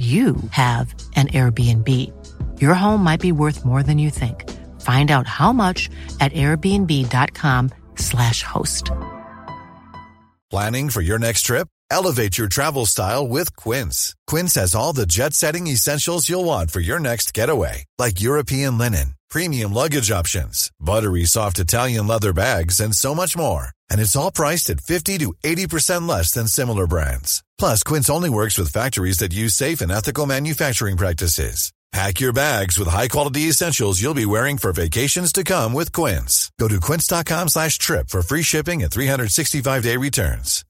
you have an Airbnb. Your home might be worth more than you think. Find out how much at airbnb.com/slash host. Planning for your next trip? Elevate your travel style with Quince. Quince has all the jet setting essentials you'll want for your next getaway, like European linen, premium luggage options, buttery soft Italian leather bags, and so much more. And it's all priced at 50 to 80% less than similar brands. Plus, Quince only works with factories that use safe and ethical manufacturing practices. Pack your bags with high-quality essentials you'll be wearing for vacations to come with Quince. Go to quince.com slash trip for free shipping and 365-day returns.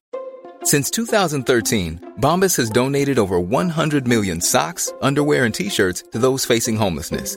Since 2013, Bombas has donated over 100 million socks, underwear, and T-shirts to those facing homelessness.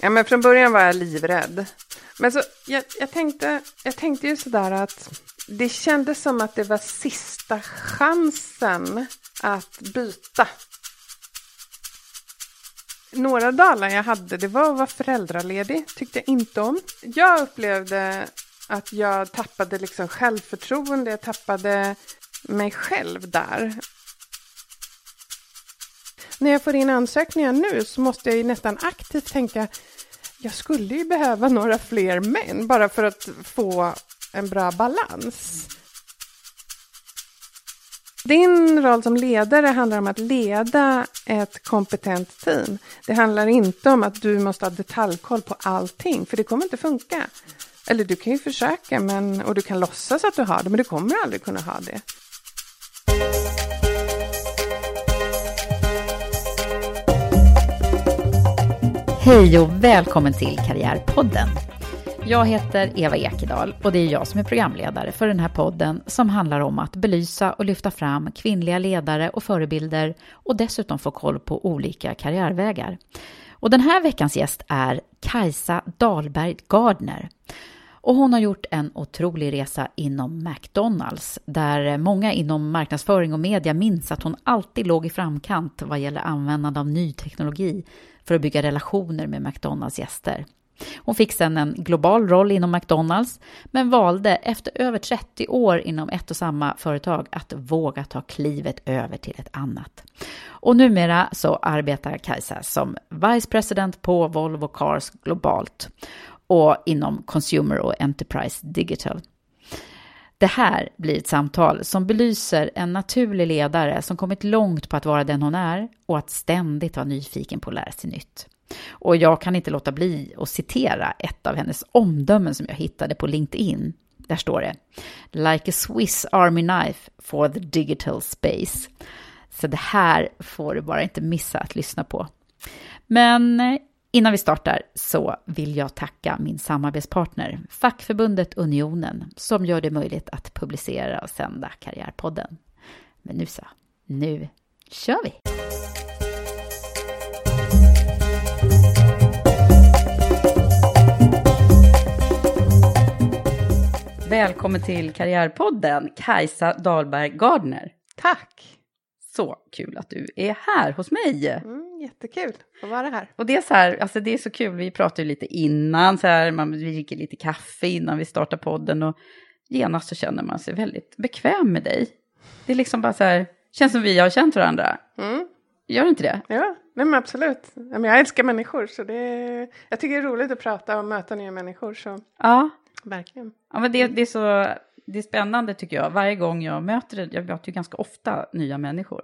Ja, men från början var jag livrädd. Men så, jag, jag, tänkte, jag tänkte ju sådär att det kändes som att det var sista chansen att byta. Några dagar jag hade, det var att vara föräldraledig, tyckte jag inte om. Jag upplevde att jag tappade liksom självförtroende, jag tappade mig själv där. När jag får in ansökningar nu så måste jag ju nästan aktivt tänka jag skulle ju behöva några fler män bara för att få en bra balans. Din roll som ledare handlar om att leda ett kompetent team. Det handlar inte om att du måste ha detaljkoll på allting, för det kommer inte funka. Eller du kan ju försöka men, och du kan låtsas att du har det, men du kommer aldrig kunna ha det. Hej och välkommen till Karriärpodden. Jag heter Eva Ekedal och det är jag som är programledare för den här podden som handlar om att belysa och lyfta fram kvinnliga ledare och förebilder och dessutom få koll på olika karriärvägar. Och den här veckans gäst är Kajsa Dahlberg Gardner. Och hon har gjort en otrolig resa inom McDonalds, där många inom marknadsföring och media minns att hon alltid låg i framkant vad gäller användande av ny teknologi för att bygga relationer med McDonalds gäster. Hon fick sedan en global roll inom McDonalds, men valde efter över 30 år inom ett och samma företag att våga ta klivet över till ett annat. Och numera så arbetar Kajsa som Vice President på Volvo Cars globalt och inom Consumer och Enterprise Digital. Det här blir ett samtal som belyser en naturlig ledare som kommit långt på att vara den hon är och att ständigt vara nyfiken på att lära sig nytt. Och jag kan inte låta bli att citera ett av hennes omdömen som jag hittade på LinkedIn. Där står det “Like a Swiss Army Knife for the digital space”. Så det här får du bara inte missa att lyssna på. Men Innan vi startar så vill jag tacka min samarbetspartner, fackförbundet Unionen, som gör det möjligt att publicera och sända Karriärpodden. Men nu så, nu kör vi! Välkommen till Karriärpodden, Kajsa Dahlberg Gardner. Tack! Så kul att du är här hos mig. Mm, jättekul att vara här. Och det är så här, alltså det är så kul, vi pratade ju lite innan, så här, man, vi dricker lite kaffe innan vi startar podden och genast så känner man sig väldigt bekväm med dig. Det är liksom bara så här, känns som vi har känt varandra. Mm. Gör det inte det? Ja, nej men absolut. Jag älskar människor, så det är, jag tycker det är roligt att prata och möta nya människor. Så. Ja. Verkligen. Ja, men det, det är så det är spännande tycker jag. Varje gång jag möter, jag möter ju ganska ofta nya människor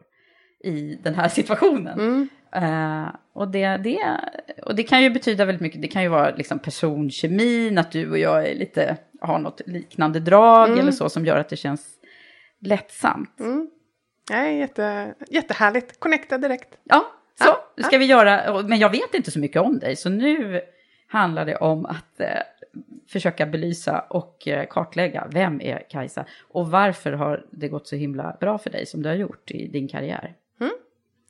i den här situationen. Mm. Eh, och, det, det, och det kan ju betyda väldigt mycket. Det kan ju vara liksom personkemin, att du och jag är lite, har något liknande drag Mm. eller så som gör att det känns lättsamt. Mm. Nej, jätte, jättehärligt. Connecta direkt. Ja, så Ja, ska vi göra. Men jag vet inte så mycket om dig, så nu handlar det om att eh, försöka belysa och eh, kartlägga vem är Kajsa och varför har det gått så himla bra för dig som det har gjort i din karriär.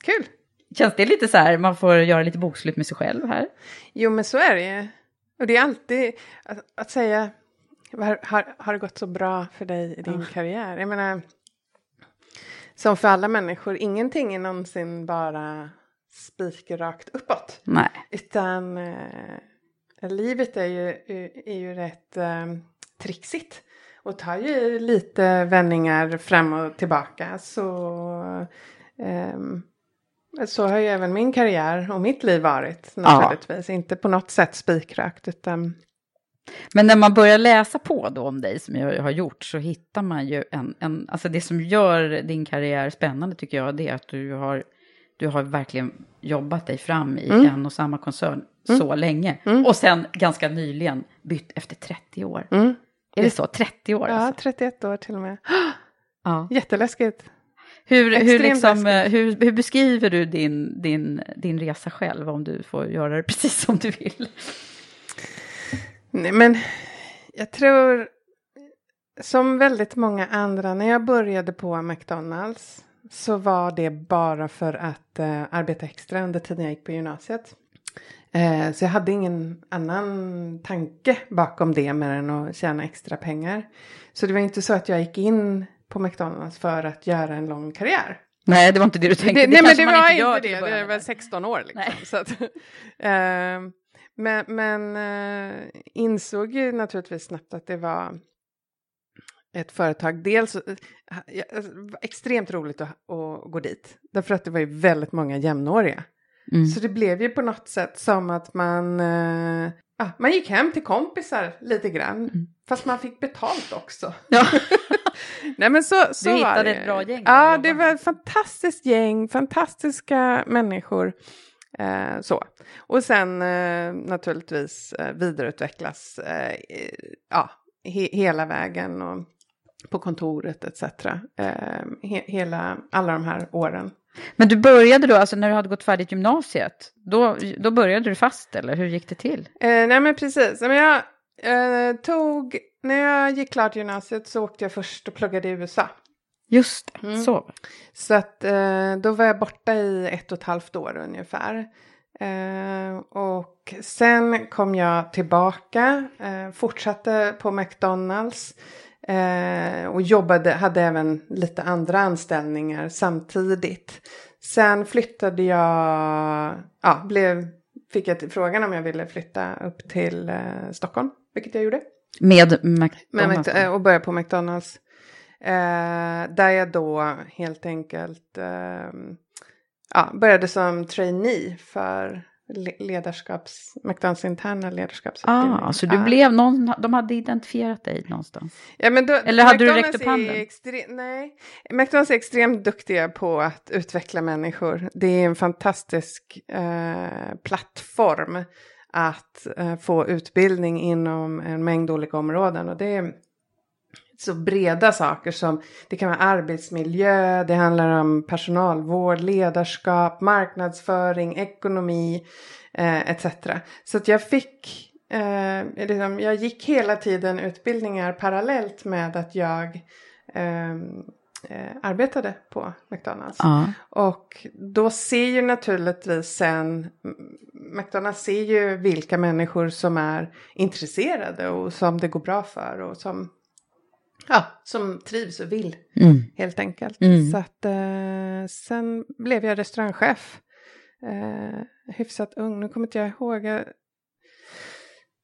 Kul. Känns det lite så här, man får göra lite bokslut med sig själv här? Jo, men så är det ju. Och det är alltid att, att säga, har, har, har det gått så bra för dig i din karriär? Jag menar, som för alla människor, ingenting är någonsin bara spikrakt uppåt. Nej. Utan eh, livet är ju, är ju rätt eh, trixigt. Och tar ju lite vändningar fram och tillbaka. Så, ehm, så har ju även min karriär och mitt liv varit naturligtvis. Inte på något sätt spikrakt utan Men när man börjar läsa på då om dig som jag har gjort så hittar man ju en, en alltså det som gör din karriär spännande tycker jag det är att du har, du har verkligen jobbat dig fram i Mm. en och samma koncern så länge. Och sen ganska nyligen bytt efter 30 år. Mm. Är det så? 30 år Ja, alltså? 31 år till och med. Ja. Jätteläskigt. Hur, hur, liksom, läskigt. hur, hur beskriver du din, din, din resa själv om du får göra det precis som du vill? Nej, men jag tror som väldigt många andra när jag började på McDonalds så var det bara för att eh, arbeta extra under tiden jag gick på gymnasiet. Eh, så jag hade ingen annan tanke bakom det mer än att tjäna extra pengar. Så det var inte så att jag gick in på McDonalds för att göra en lång karriär. Nej, det var inte det du tänkte. Det, nej men det var inte det, det med. var 16 år liksom. Att, eh, men men eh, insåg ju naturligtvis snabbt att det var ett företag. Dels eh, alltså, det extremt roligt att, att gå dit. Därför att det var ju väldigt många jämnåriga. Mm. Så det blev ju på något sätt som att man, eh, ja, man gick hem till kompisar lite grann. Mm. Fast man fick betalt också. Ja. Nej men så, så Du var hittade det. ett bra gäng Ja, det var ett fantastiskt gäng, fantastiska människor. Eh, så. Och sen eh, naturligtvis eh, vidareutvecklas eh, ja, he, hela vägen och på kontoret etc. Eh, he, hela, alla de här åren. Men du började då, alltså när du hade gått färdigt gymnasiet, då, då började du fast eller hur gick det till? Eh, nej men precis. Men jag eh, tog, när jag gick klart gymnasiet så åkte jag först och pluggade i USA. Just det, Mm. så. Så att eh, då var jag borta i ett och ett halvt år ungefär. Eh, och sen kom jag tillbaka, eh, fortsatte på McDonalds. Eh, och jobbade, hade även lite andra anställningar samtidigt. Sen flyttade jag, ja, blev, fick jag frågan om jag ville flytta upp till eh, Stockholm, vilket jag gjorde. Med Med McDonalds? Mc- eh, och började på McDonalds. Eh, där jag då helt enkelt eh, ja, började som trainee för ledarskaps, McDonalds interna ledarskapsutbildning. Ah, så du Ja. blev någon, de hade identifierat dig någonstans? Ja, men då, Eller hade du McDonald's räckt upp handen? Extre- nej, McDonalds är extremt duktiga på att utveckla människor. Det är en fantastisk eh, plattform att eh, få utbildning inom en mängd olika områden. Och det är så breda saker som det kan vara arbetsmiljö, det handlar om personalvård, ledarskap, marknadsföring, ekonomi eh, etc. Så att jag fick, eh, liksom, jag gick hela tiden utbildningar parallellt med att jag eh, eh, arbetade på McDonalds. Ja. Och då ser ju naturligtvis sen, McDonalds ser ju vilka människor som är intresserade och som det går bra för och som, ja, som trivs och vill Mm. helt enkelt. Mm. Så att eh, sen blev jag restaurangchef. Eh, hyfsat ung, nu kommer inte jag ihåg. Jag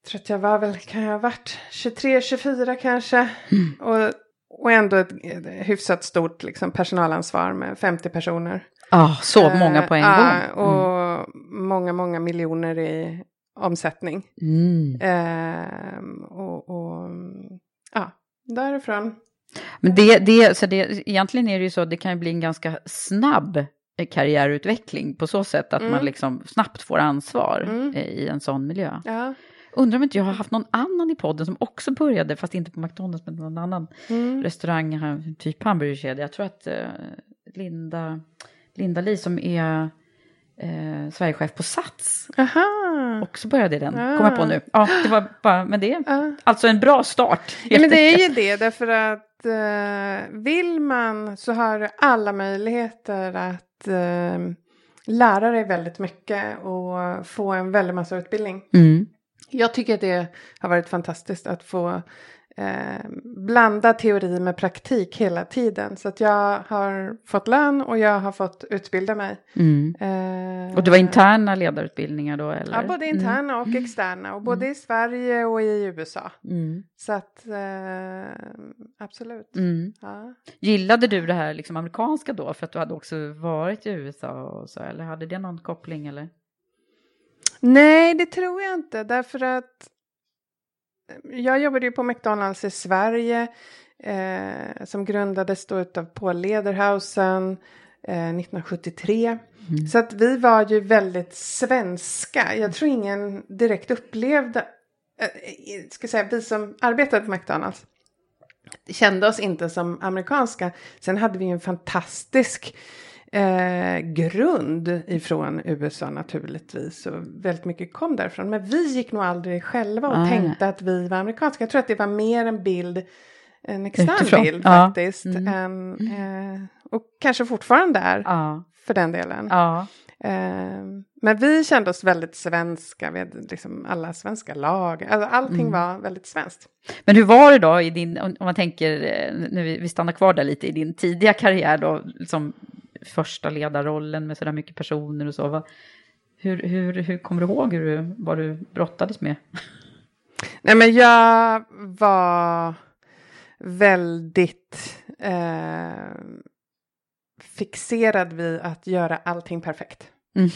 tror att jag var väl, kan jag ha varit 23, 24 kanske. Mm. Och, och ändå ett, hyfsat stort liksom, personalansvar med 50 personer. Ah, så många på en Eh, gång? ja, och många, många miljoner i omsättning. Mm. Ehm, och, och ja, därifrån. Men det, det, så det, egentligen är det ju så, det kan ju bli en ganska snabb karriärutveckling på så sätt att Mm. man liksom snabbt får ansvar Mm. eh, i en sån miljö. Ja. Undrar om inte jag har haft någon annan i podden som också började, fast inte på McDonalds, men någon annan Mm. restaurang, typ hamburgerkedja. Jag tror att eh, Linda, Linda Li som är eh, Sverigechef på Sats Aha. också började i den, Ah. kommer jag på nu. Ja, det var bara, men det är Ja. alltså en bra start. Ja, men det är ju det, därför att eh, vill man så har du alla möjligheter att eh, lära dig väldigt mycket och få en väldig massa utbildning. Mm. Jag tycker att det har varit fantastiskt att få eh, blanda teori med praktik hela tiden. Så att jag har fått lön och jag har fått utbilda mig. Mm. Eh, Och det var interna ledarutbildningar då? Eller? Ja, både interna och externa. Och både i Sverige och i USA. Mm. Så att eh, absolut. Mm. Ja. Gillade du det här liksom amerikanska då för att du hade också varit i USA och så eller hade det någon koppling eller? Nej, det tror jag inte. Därför att jag jobbade ju på McDonalds i Sverige. Eh, som grundades då utav Paul Lederhausen eh, 1973. Så att vi var ju väldigt svenska. Jag tror ingen direkt upplevde, eh, ska säga vi som arbetade på McDonalds kände oss inte som amerikanska. Sen hade vi en fantastisk eh, grund ifrån USA naturligtvis. Och väldigt mycket kom därifrån. Men vi gick nog aldrig själva och Nej. tänkte att vi var amerikanska. Jag tror att det var mer en bild, en extern Utifrån, bild ja. faktiskt. Mm. Än, eh, och kanske fortfarande är Ja. för den delen. ja. Eh, men vi kände oss väldigt svenska, vi hade liksom alla svenska lag. Alltså, allting Mm. var väldigt svenskt. Men hur var det då i din, om man tänker, eh, nu vi vi stannar kvar där lite i din tidiga karriär då, som första ledarrollen med sådär mycket personer och så. Vad, hur, hur, hur kommer du ihåg hur du, vad du brottades med? Nej men jag var väldigt eh, fixerad vid att göra allting perfekt. Mm.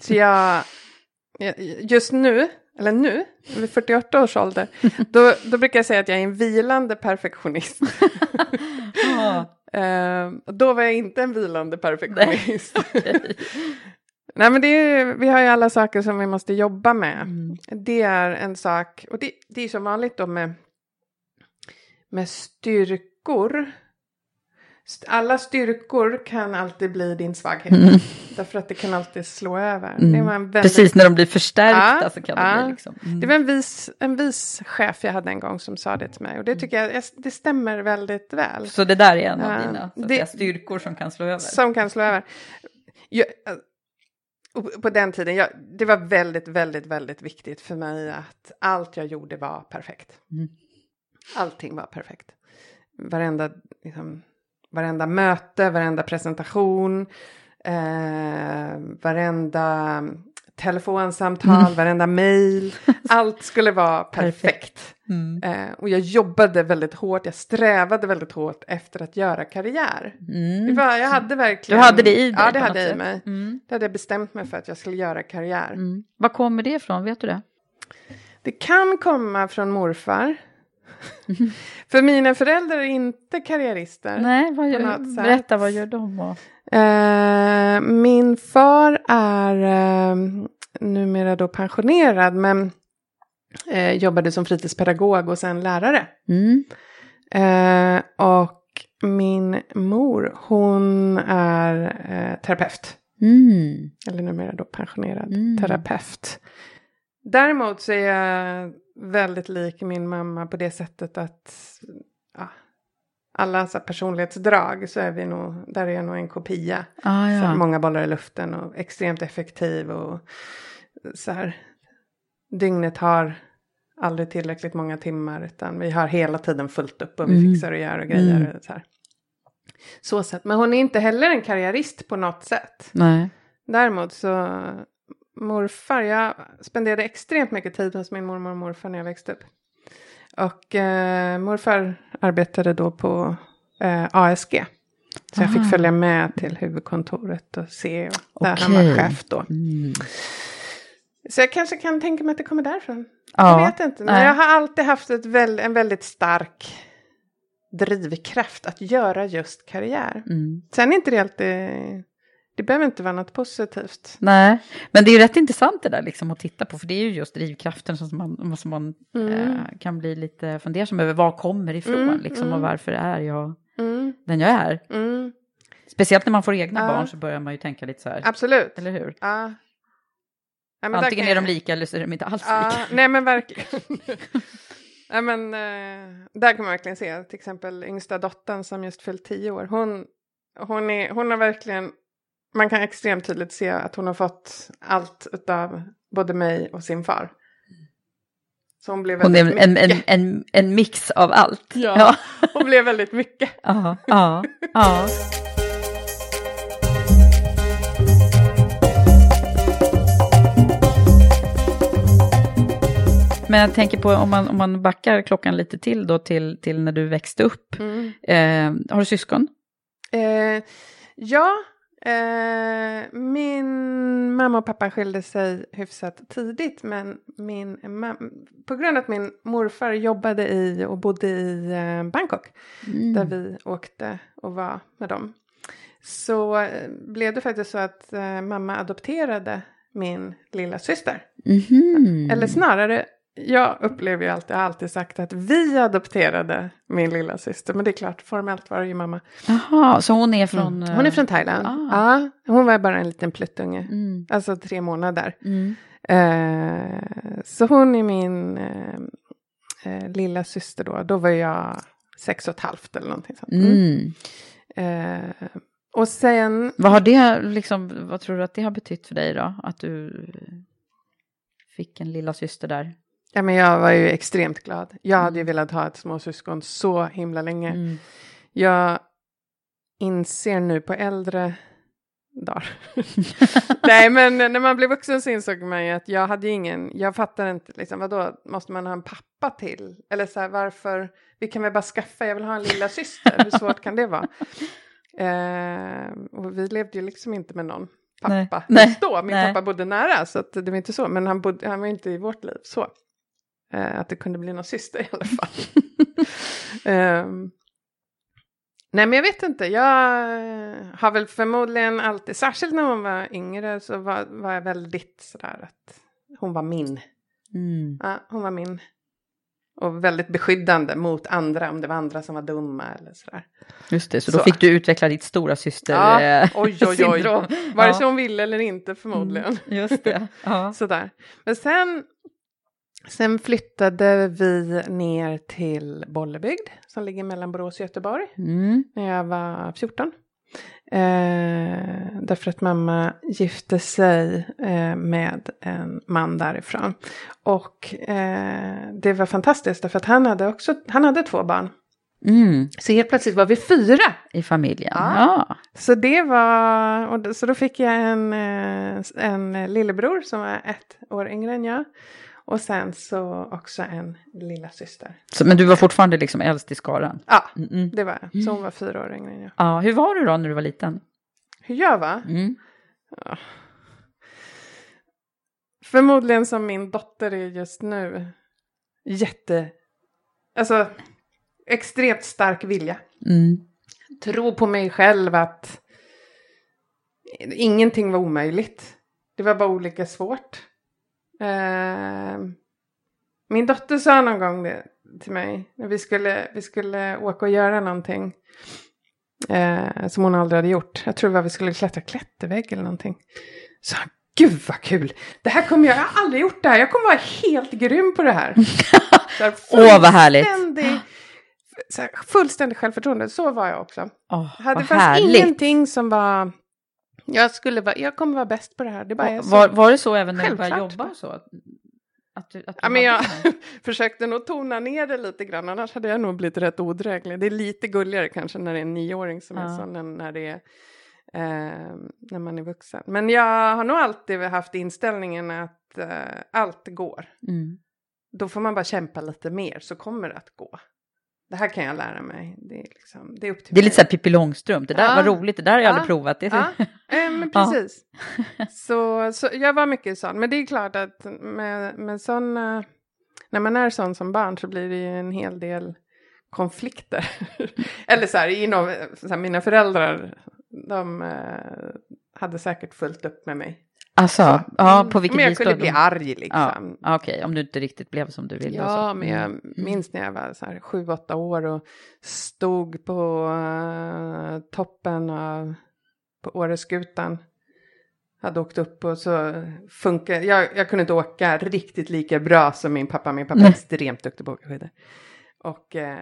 Så jag- just nu, eller nu, vid 48 års ålder, då, då brukar jag säga att jag är en vilande perfektionist. Och då var jag inte en vilande perfektionist. Nej men det är, vi har ju alla saker som vi måste jobba med. Mm. Det är en sak, och det, det är som vanligt då med, med styrkor. Alla styrkor kan alltid bli din svaghet. Mm. Därför att det kan alltid slå över. Mm. Väldigt, Precis när de blir förstärkta Ja, så kan ja. det bli liksom. Mm. Det var en vis, en vis chef jag hade en gång som sa det till mig. Och det tycker jag, det stämmer väldigt väl. Så det där är en av dina att det- styrkor som kan slå över. Som kan slå över. Jag, på den tiden, jag, det var väldigt, väldigt, väldigt viktigt för mig att allt jag gjorde var perfekt. Mm. Allting var perfekt. Varenda, liksom, varenda möte, varenda presentation, eh, varenda telefonsamtal, varenda mail. Allt skulle vara perfekt. Mm. Eh, och jag jobbade väldigt hårt, jag strävade väldigt hårt efter att göra karriär. Mm. Var, jag hade verkligen... Du hade det i dig Ja, det hade jag i mig. Mm. Det hade jag bestämt mig för att jag skulle göra karriär. Mm. Var kommer det ifrån? Vet du det? Det kan komma från morfar. för mina föräldrar är inte karriärister. Nej, vad gör, berätta vad gör de? Och... Eh, min far är eh, numera då pensionerad men eh, jobbade som fritidspedagog och sen lärare. Mm. Eh, och min mor, hon är eh, terapeut. Mm. Eller numera då pensionerad Mm. terapeut. Däremot så är jag väldigt lik min mamma på det sättet att ja, alla så personlighetsdrag så är vi nog, där är jag nog en kopia. Ah, Så här, ja. många bollar i luften och extremt effektiv och så här. Dygnet har aldrig tillräckligt många timmar utan vi har hela tiden fullt upp och vi Mm. fixar och gör och grejer. Mm. Och så här. Så sätt. Men hon är inte heller en karriärist på något sätt. Nej. Däremot så morfar, jag spenderade extremt mycket tid hos min mormor och morfar när jag växte upp. Och eh, morfar arbetade då på eh, ASG. Så jag Ah. fick följa med till huvudkontoret och se. Och där han Okej. var chef då. Mm. Så jag kanske kan tänka mig att det kommer därifrån. Ja. Jag vet inte. Men Nej. jag har alltid haft väl, en väldigt stark drivkraft att göra just karriär. Mm. Sen är inte det alltid Det behöver inte vara något positivt. Nej, men det är ju rätt intressant det där liksom att titta på, för det är ju just drivkraften som man, som man Mm. eh, kan bli lite fundersam över. Var kommer ifrån Mm, liksom mm. och varför är jag Mm, den jag är? mm, Speciellt när man får egna Ja. barn så börjar man ju tänka lite så här, absolut. eller hur? Ja. Ja, Antingen är de lika eller så är de inte alls lika. nej men verkligen. ja, men, eh, där kan man verkligen se till exempel yngsta dottern som just fyllt tio år. Hon, hon, är, hon har verkligen, man kan extremt tydligt se att hon har fått allt utav både mig och sin far. Så hon blev Hon väldigt är en, en, mycket. en, en mix av allt. Ja. ja. Hon blev väldigt mycket. ja, ja, ja. Men jag tänker på om man, om man backar klockan lite till då till, till när du växte upp. Mm. Eh, har du syskon? Eh, ja, eh, min mamma och pappa skilde sig hyfsat tidigt. Men min på grund av att min morfar jobbade i och bodde i eh, Bangkok. Där vi åkte och var med dem. Så eh, blev det faktiskt så att eh, mamma adopterade min lilla syster. Mhm. Eller snarare, jag upplever ju alltid, har alltid sagt att vi adopterade min lilla syster. Men det är klart, formellt var det ju mamma. Jaha, så hon är från... Hon är från Thailand. Ah. Ja, hon var bara en liten pluttunge. Mm. Alltså tre månader. Mm. Eh, så hon är min eh, eh, lilla syster då. Då var jag sex och ett halvt eller någonting sånt. Mm. Mm. Eh, och sen, Vad har det liksom, vad tror du att det har betytt för dig då? Att du fick en lilla syster där? Ja men jag var ju extremt glad. Jag hade ju velat ha ett småsyskon så himla länge. Mm. Jag inser nu på äldre dagar. Nej men när man blev vuxen så insåg man ju att jag hade ingen, jag fattar inte liksom vadå, måste man ha en pappa till? Eller så här varför, vi kan väl bara skaffa, jag vill ha en lilla syster. hur svårt kan det vara? Eh, och vi levde ju liksom inte med någon pappa Nej. då. Min Nej. pappa bodde nära så det var inte så, men han, bodde, han var inte i vårt liv så. Eh, att det kunde bli någon syster i alla fall. Ehm, nej men jag vet inte, jag har väl förmodligen alltid, särskilt när hon var yngre så var, var jag väldigt sådär att hon var min. Mm. Ja, hon var min. Och väldigt beskyddande mot andra, om det var andra som var dumma eller sådär. Just det, så då Så. fick du utveckla ditt stora syster Ja, eh, oj, oj, oj. Vare Ja. sig hon ville eller inte förmodligen. Mm, just det. Ja. Sådär. Men sen, sen flyttade vi ner till Bollebygd som ligger mellan Borås och Göteborg Mm. när jag var 14. Eh, därför att mamma gifte sig eh, med en man därifrån. Och eh, det var fantastiskt därför att han hade också, han hade två barn. Mm. Så helt plötsligt var vi fyra. I familjen. Ja. Ja. Så det var, och då, så då fick jag en, eh, en lillebror som var ett år yngre än jag. Och sen så också en lilla syster. Så, men du var fortfarande liksom äldst i skaran? Ja, Mm, mm. det var jag. Så hon var fyra år yngre än jag. Ja, hur var du då när du var liten? Hur jag var? Mm. Förmodligen som min dotter är just nu. Jätte, alltså extremt stark vilja. Mm. Tro på mig själv att ingenting var omöjligt. Det var bara olika svårt. Eh, min dotter sa någon gång det till mig. När vi skulle, vi skulle åka och göra någonting. Eh, som hon aldrig hade gjort. Jag tror det var vi skulle klättra klättervägg eller någonting. Så gud vad kul. Det här kommer jag, jag har aldrig gjort det här. Jag kommer vara helt grym på det här. Åh, vad härligt. fullständig- Så här, fullständigt självförtroende. Så var jag också. Vad det fanns härligt. ingenting som var... Jag, skulle vara, jag kommer vara bäst på det här. Det bara är så. Var, var det så även när du började Självklart. jobba? Så? Att du, att du Ja, men jag försökte nog tona ner det lite grann, annars hade jag nog blivit rätt odräglig. Det är lite gulligare kanske när det är en nioåring som är Ja. sån än när det är eh, när man är vuxen. Men jag har nog alltid haft inställningen att eh, allt går. Mm. Då får man bara kämpa lite mer så kommer det att gå. Det här kan jag lära mig. Det är, liksom, det är upp till Det är mig. lite så här Pippi Långstrump. Det där Ja. var roligt, det där har jag Ja. aldrig provat. Det Ja, eh, men Ja. precis. Så, så jag var mycket sån. Men det är klart att med, med såna, när man är sån som barn så blir det ju en hel del konflikter. Eller så här, inom, så här, mina föräldrar, de eh, hade säkert fullt upp med mig. Alltså, Så. ja, på vilket Men jag vis kunde bli arg liksom. Ja, Okej, om du inte riktigt blev som du ville. Ja, men jag Mm. minns när jag var så här sju, åtta år och stod på eh, toppen av på Åreskutan. Hade åkt upp och så funkar jag, jag kunde inte åka riktigt lika bra som min pappa. Min pappa är extremt duktig på att åka skidor. Och eh,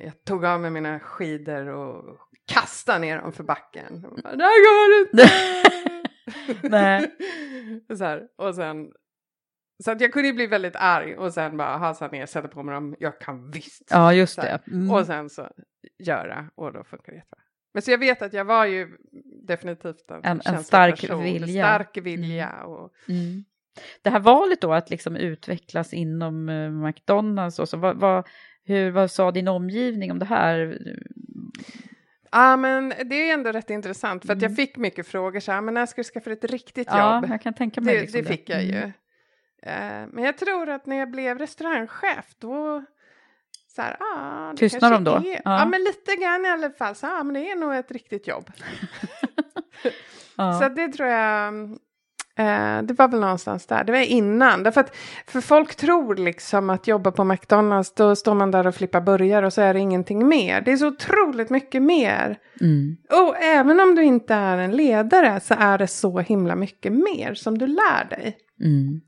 jag tog av mig mina skidor och kastade ner dem för backen. Bara, Det här går inte! Nej. så här, och sen så att jag kunde ju bli väldigt arg och sen bara hasa ner, sätta på mig dem, jag kan visst. Ja, just det. Mm. Och sen så göra och då funkar det jättebra. Men så jag vet att jag var ju definitivt en, En- en stark person, vilja. Stark vilja och Mm. Det här valet då att liksom utvecklas inom eh, McDonalds och så, vad, vad, hur, vad sa din omgivning om det här? Ja men det är ändå rätt intressant för att jag Mm. fick mycket frågor så här, men när ska du skaffa ett riktigt Ja, jobb? jag kan tänka mig Det, liksom det fick jag ju. Mm. Eh, men jag tror att när jag blev restaurangchef då så här, ah, det Tystnar de då? Ja. ja. men lite grann i alla fall. Så, ah, men det är nog ett riktigt jobb. Ja. Så det tror jag, eh, det var väl någonstans där. Det var innan. Därför att, för folk tror liksom att jobba på McDonalds, då står man där och flippar burgare och så är det ingenting mer. Det är så otroligt mycket mer. Mm. Och även om du inte är en ledare så är det så himla mycket mer som du lär dig. Mm.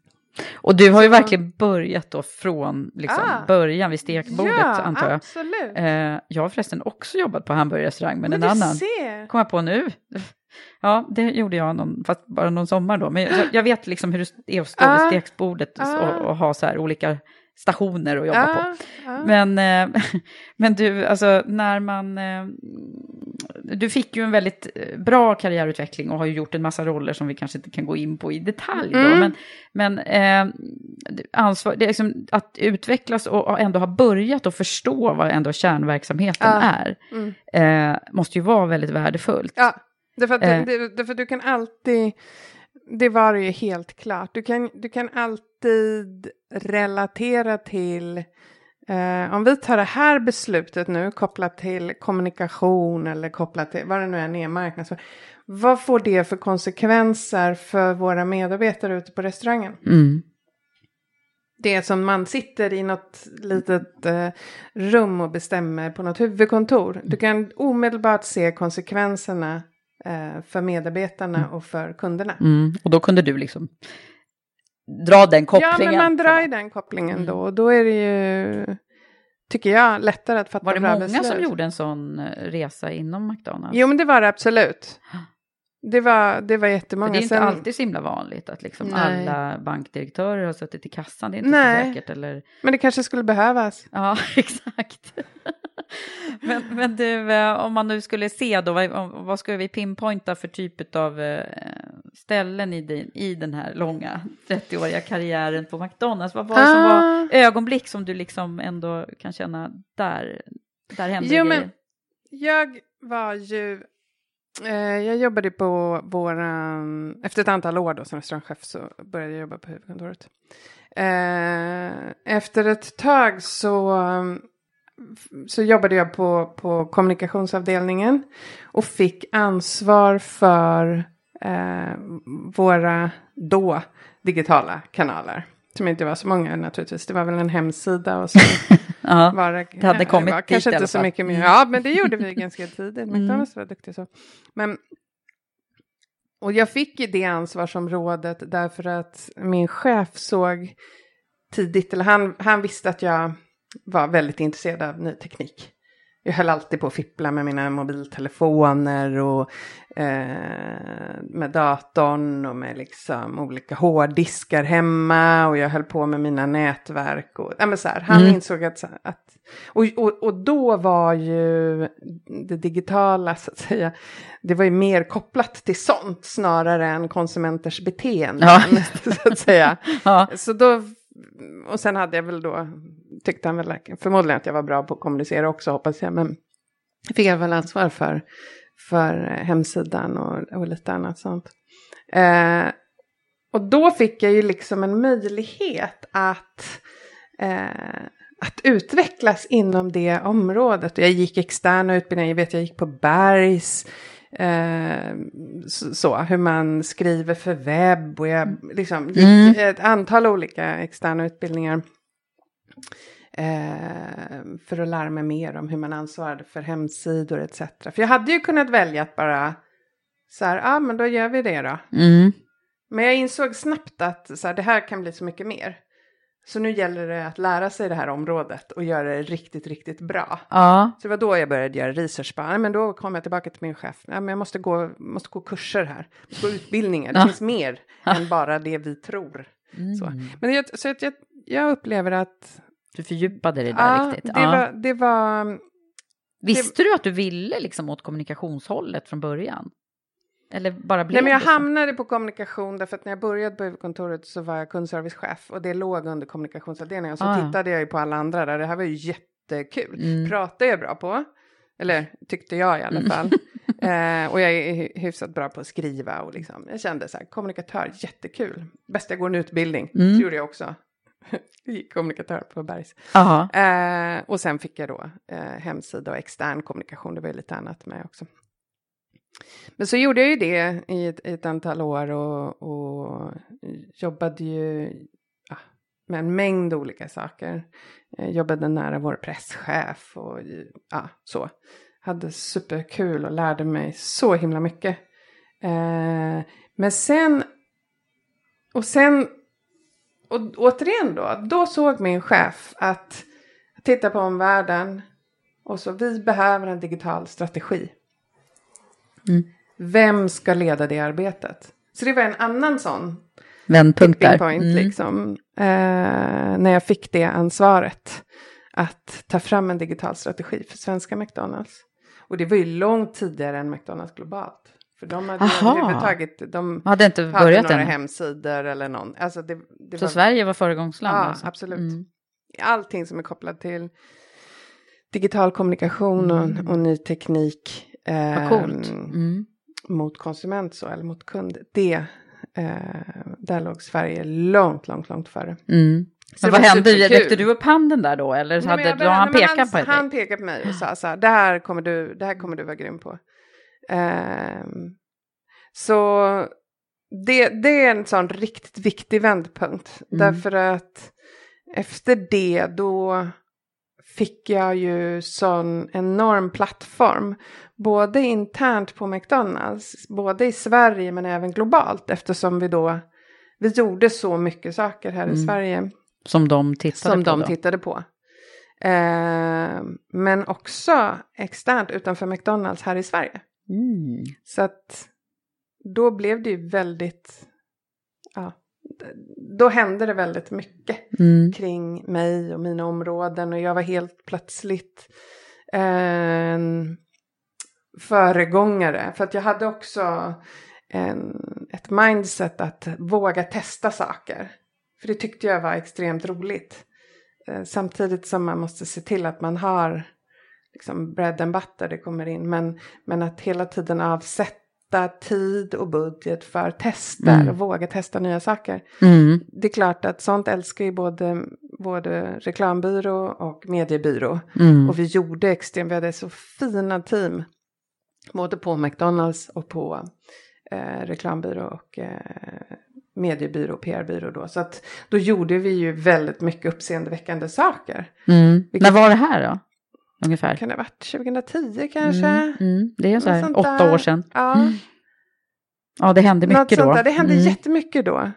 Och du har ju verkligen börjat då från liksom, Ah. början vid stekbordet ja, antar jag. absolut. Eh, jag har förresten också jobbat på hamburgerrestaurang men, Men en annan. ser. Kom jag på nu. Ja, det gjorde jag någon, fast bara någon sommar då. Men jag, jag vet liksom hur det är att stå vid Ah. steksbordet Ah. och, och ha så här olika stationer att jobba på. Ja, ja. Men, eh, men du, alltså när man... Eh, du fick ju en väldigt eh, bra karriärutveckling och har ju gjort en massa roller som vi kanske inte kan gå in på i detalj. Då. Mm. Men, men eh, ansvar, det är liksom att utvecklas och och ändå ha börjat och förstå vad ändå kärnverksamheten Ja. är. Mm. Eh, måste ju vara väldigt värdefullt. Ja, därför att, Eh. det, därför du kan alltid, det var ju helt klart, du kan, du kan alltid relatera till, eh, om vi tar det här beslutet nu kopplat till kommunikation eller kopplat till vad det nu än är, marknadsföring. Vad får det för konsekvenser för våra medarbetare ute på restaurangen? Mm. Det är som man sitter i något litet eh, rum och bestämmer på något huvudkontor. Du kan omedelbart se konsekvenserna för medarbetarna och för kunderna. Mm. Och då kunde du liksom dra den Ja, kopplingen. men man drar ju den kopplingen Mm. då. Och då är det ju, tycker jag, lättare att fatta Var det bra många beslut. som gjorde en sån eh, resa inom McDonalds? Jo, men det var det absolut. Det var, det var För jättemånga. det är inte Sen- alltid så himla vanligt att liksom Nej. alla bankdirektörer har suttit i kassan. Det är inte Nej. så säkert. Eller... Men det kanske skulle behövas. Ja, exakt. men, men du, eh, om man nu skulle se då, vad, vad ska vi pinpointa för typ av eh, ställen i, din, i den här långa 30-åriga karriären på McDonalds? Vad var det som var Ah. ögonblick som du liksom ändå kan känna där, där hände Jo, grejer? men jag var ju... Eh, jag jobbade på våran... Efter ett antal år då som restaurangchef så började jag jobba på huvudkontoret. Eh, efter ett tag så, så jobbade jag på, på kommunikationsavdelningen och fick ansvar för eh, våra då digitala kanaler. Som inte var så många naturligtvis. Det var väl en hemsida och så Ja. var det, hade kommit var dit kanske inte så mycket mer. Mm. Ja, men det gjorde vi ganska tidigt. Mm. McDonalds var duktiga så. Men, och jag fick ju det ansvarsområdet därför att min chef såg tidigt, eller han, han visste att jag var väldigt intresserad av ny teknik. Jag höll alltid på att fippla med mina mobiltelefoner och eh, med datorn och med liksom olika hårddiskar hemma och jag höll på med mina nätverk. Och, ja, men så här, han Mm. insåg att, att och, och, och då var ju det digitala så att säga, det var ju mer kopplat till sånt snarare än konsumenters beteenden. Ja. så att säga. Ja. Så då, och sen hade jag väl då, tyckte han väl förmodligen att jag var bra på att kommunicera också hoppas jag, men fick jag väl ansvar för, för hemsidan och, och lite annat sånt. Eh, och då fick jag ju liksom en möjlighet att, eh, att utvecklas inom det området. Jag gick externa utbildningar, jag vet jag gick på Bergs, Eh, så, så, hur man skriver för webb och jag liksom gick Mm. ett antal olika externa utbildningar. Eh, för att lära mig mer om hur man ansvarade för hemsidor etc. För jag hade ju kunnat välja att bara så här, ja ah, men då gör vi det då. Mm. Men jag insåg snabbt att så här, det här kan bli så mycket mer. Så nu gäller det att lära sig det här området och göra det riktigt, riktigt bra. Ja. Så det var då jag började göra research. Bara, "Nej, men då kom jag tillbaka till min chef. Ja, men jag måste gå, måste gå kurser här. Måste gå utbildningar. Det Ja. finns mer än bara det vi tror. Så, Mm. men jag, så att jag, jag upplever att Du fördjupade dig där ja, riktigt. det, Ja. var, det var... Visste du att du ville liksom åt kommunikationshållet från början? Eller bara blev Nej, men jag hamnade på kommunikation därför att när jag började på huvudkontoret så var jag kundservicechef och det låg under kommunikationsavdelningen. Och så Ah, tittade jag ju på alla andra där. Det här var ju jättekul. Mm. Pratar jag bra på. Eller tyckte jag i alla Mm. fall. eh, och jag är hy- hyfsat bra på att skriva och liksom. Jag kände så här, kommunikatör, jättekul. Bäst jag går en utbildning. Mm. Gjorde jag också. Kommunikatör på Bergs. Eh, och sen fick jag då eh, hemsida och extern kommunikation. Det var ju lite annat med också. Men så gjorde jag ju det i ett, i ett antal år och, och jobbade ju ja, med en mängd olika saker. Jag jobbade nära vår presschef och ja, så. Hade superkul och lärde mig så himla mycket. Eh, men sen, och sen, och återigen då, då såg min chef att titta på omvärlden och så vi behöver en digital strategi. Mm. Vem ska leda det arbetet? Så det var en annan sån Vändpunkt där. point Mm. liksom. Eh, när jag fick det ansvaret. Att ta fram en digital strategi för svenska McDonalds. Och det var ju långt tidigare än McDonalds globalt. För de hade Aha. överhuvudtaget, de Hade inte hade börjat några än. hemsidor eller någon. Alltså det, det Så var, Sverige var föregångsland Ja, alltså? absolut. Mm. Allting som är kopplat till digital kommunikation och, Mm. och ny teknik. Vad coolt. Mm. mot konsument så, eller mot kund. Det, eh, där låg Sverige långt, långt, långt före. Mm. Så Men vad hände? Räckte du upp handen där då? Eller Nej, hade han började- nej, men pekat på dig? Han pekade på mig och sa så här, det här kommer du, det här kommer du vara grym på. Ehm, så det, det är en sån riktigt viktig vändpunkt. Mm. Därför att efter det då fick jag ju sån enorm plattform. Både internt på McDonalds, både i Sverige men även globalt. Eftersom vi då, vi gjorde så mycket saker här i Mm. Sverige Som de tittade som på de då? tittade på. Eh, men också externt utanför McDonalds här i Sverige. Mm. Så att då blev det ju väldigt, ja, då hände det väldigt mycket Mm. kring mig och mina områden och jag var helt plötsligt en föregångare. För att jag hade också en, ett mindset att våga testa saker. För det tyckte jag var extremt roligt. Eh, samtidigt som man måste se till att man har liksom bread and butter det kommer in. Men, men att hela tiden avsätta tid och budget för tester Mm. och våga testa nya saker. Mm. Det är klart att sånt älskar ju både, både reklambyrå och mediebyrå. Mm. Och vi gjorde extremt, vi hade så fina team. Både på McDonalds och på eh, reklambyrå och eh, mediebyrå och PR-byrå då. Så att då gjorde vi ju väldigt mycket uppseendeväckande saker. Mm. Vilket- När var det här då? Ungefär? Kan det ha varit 2010 kanske? Mm. Mm. Det är så Något här sånt åtta år sedan. Ja, Mm. Ja, det hände något mycket sånt då. där. Det hände Mm. jättemycket då.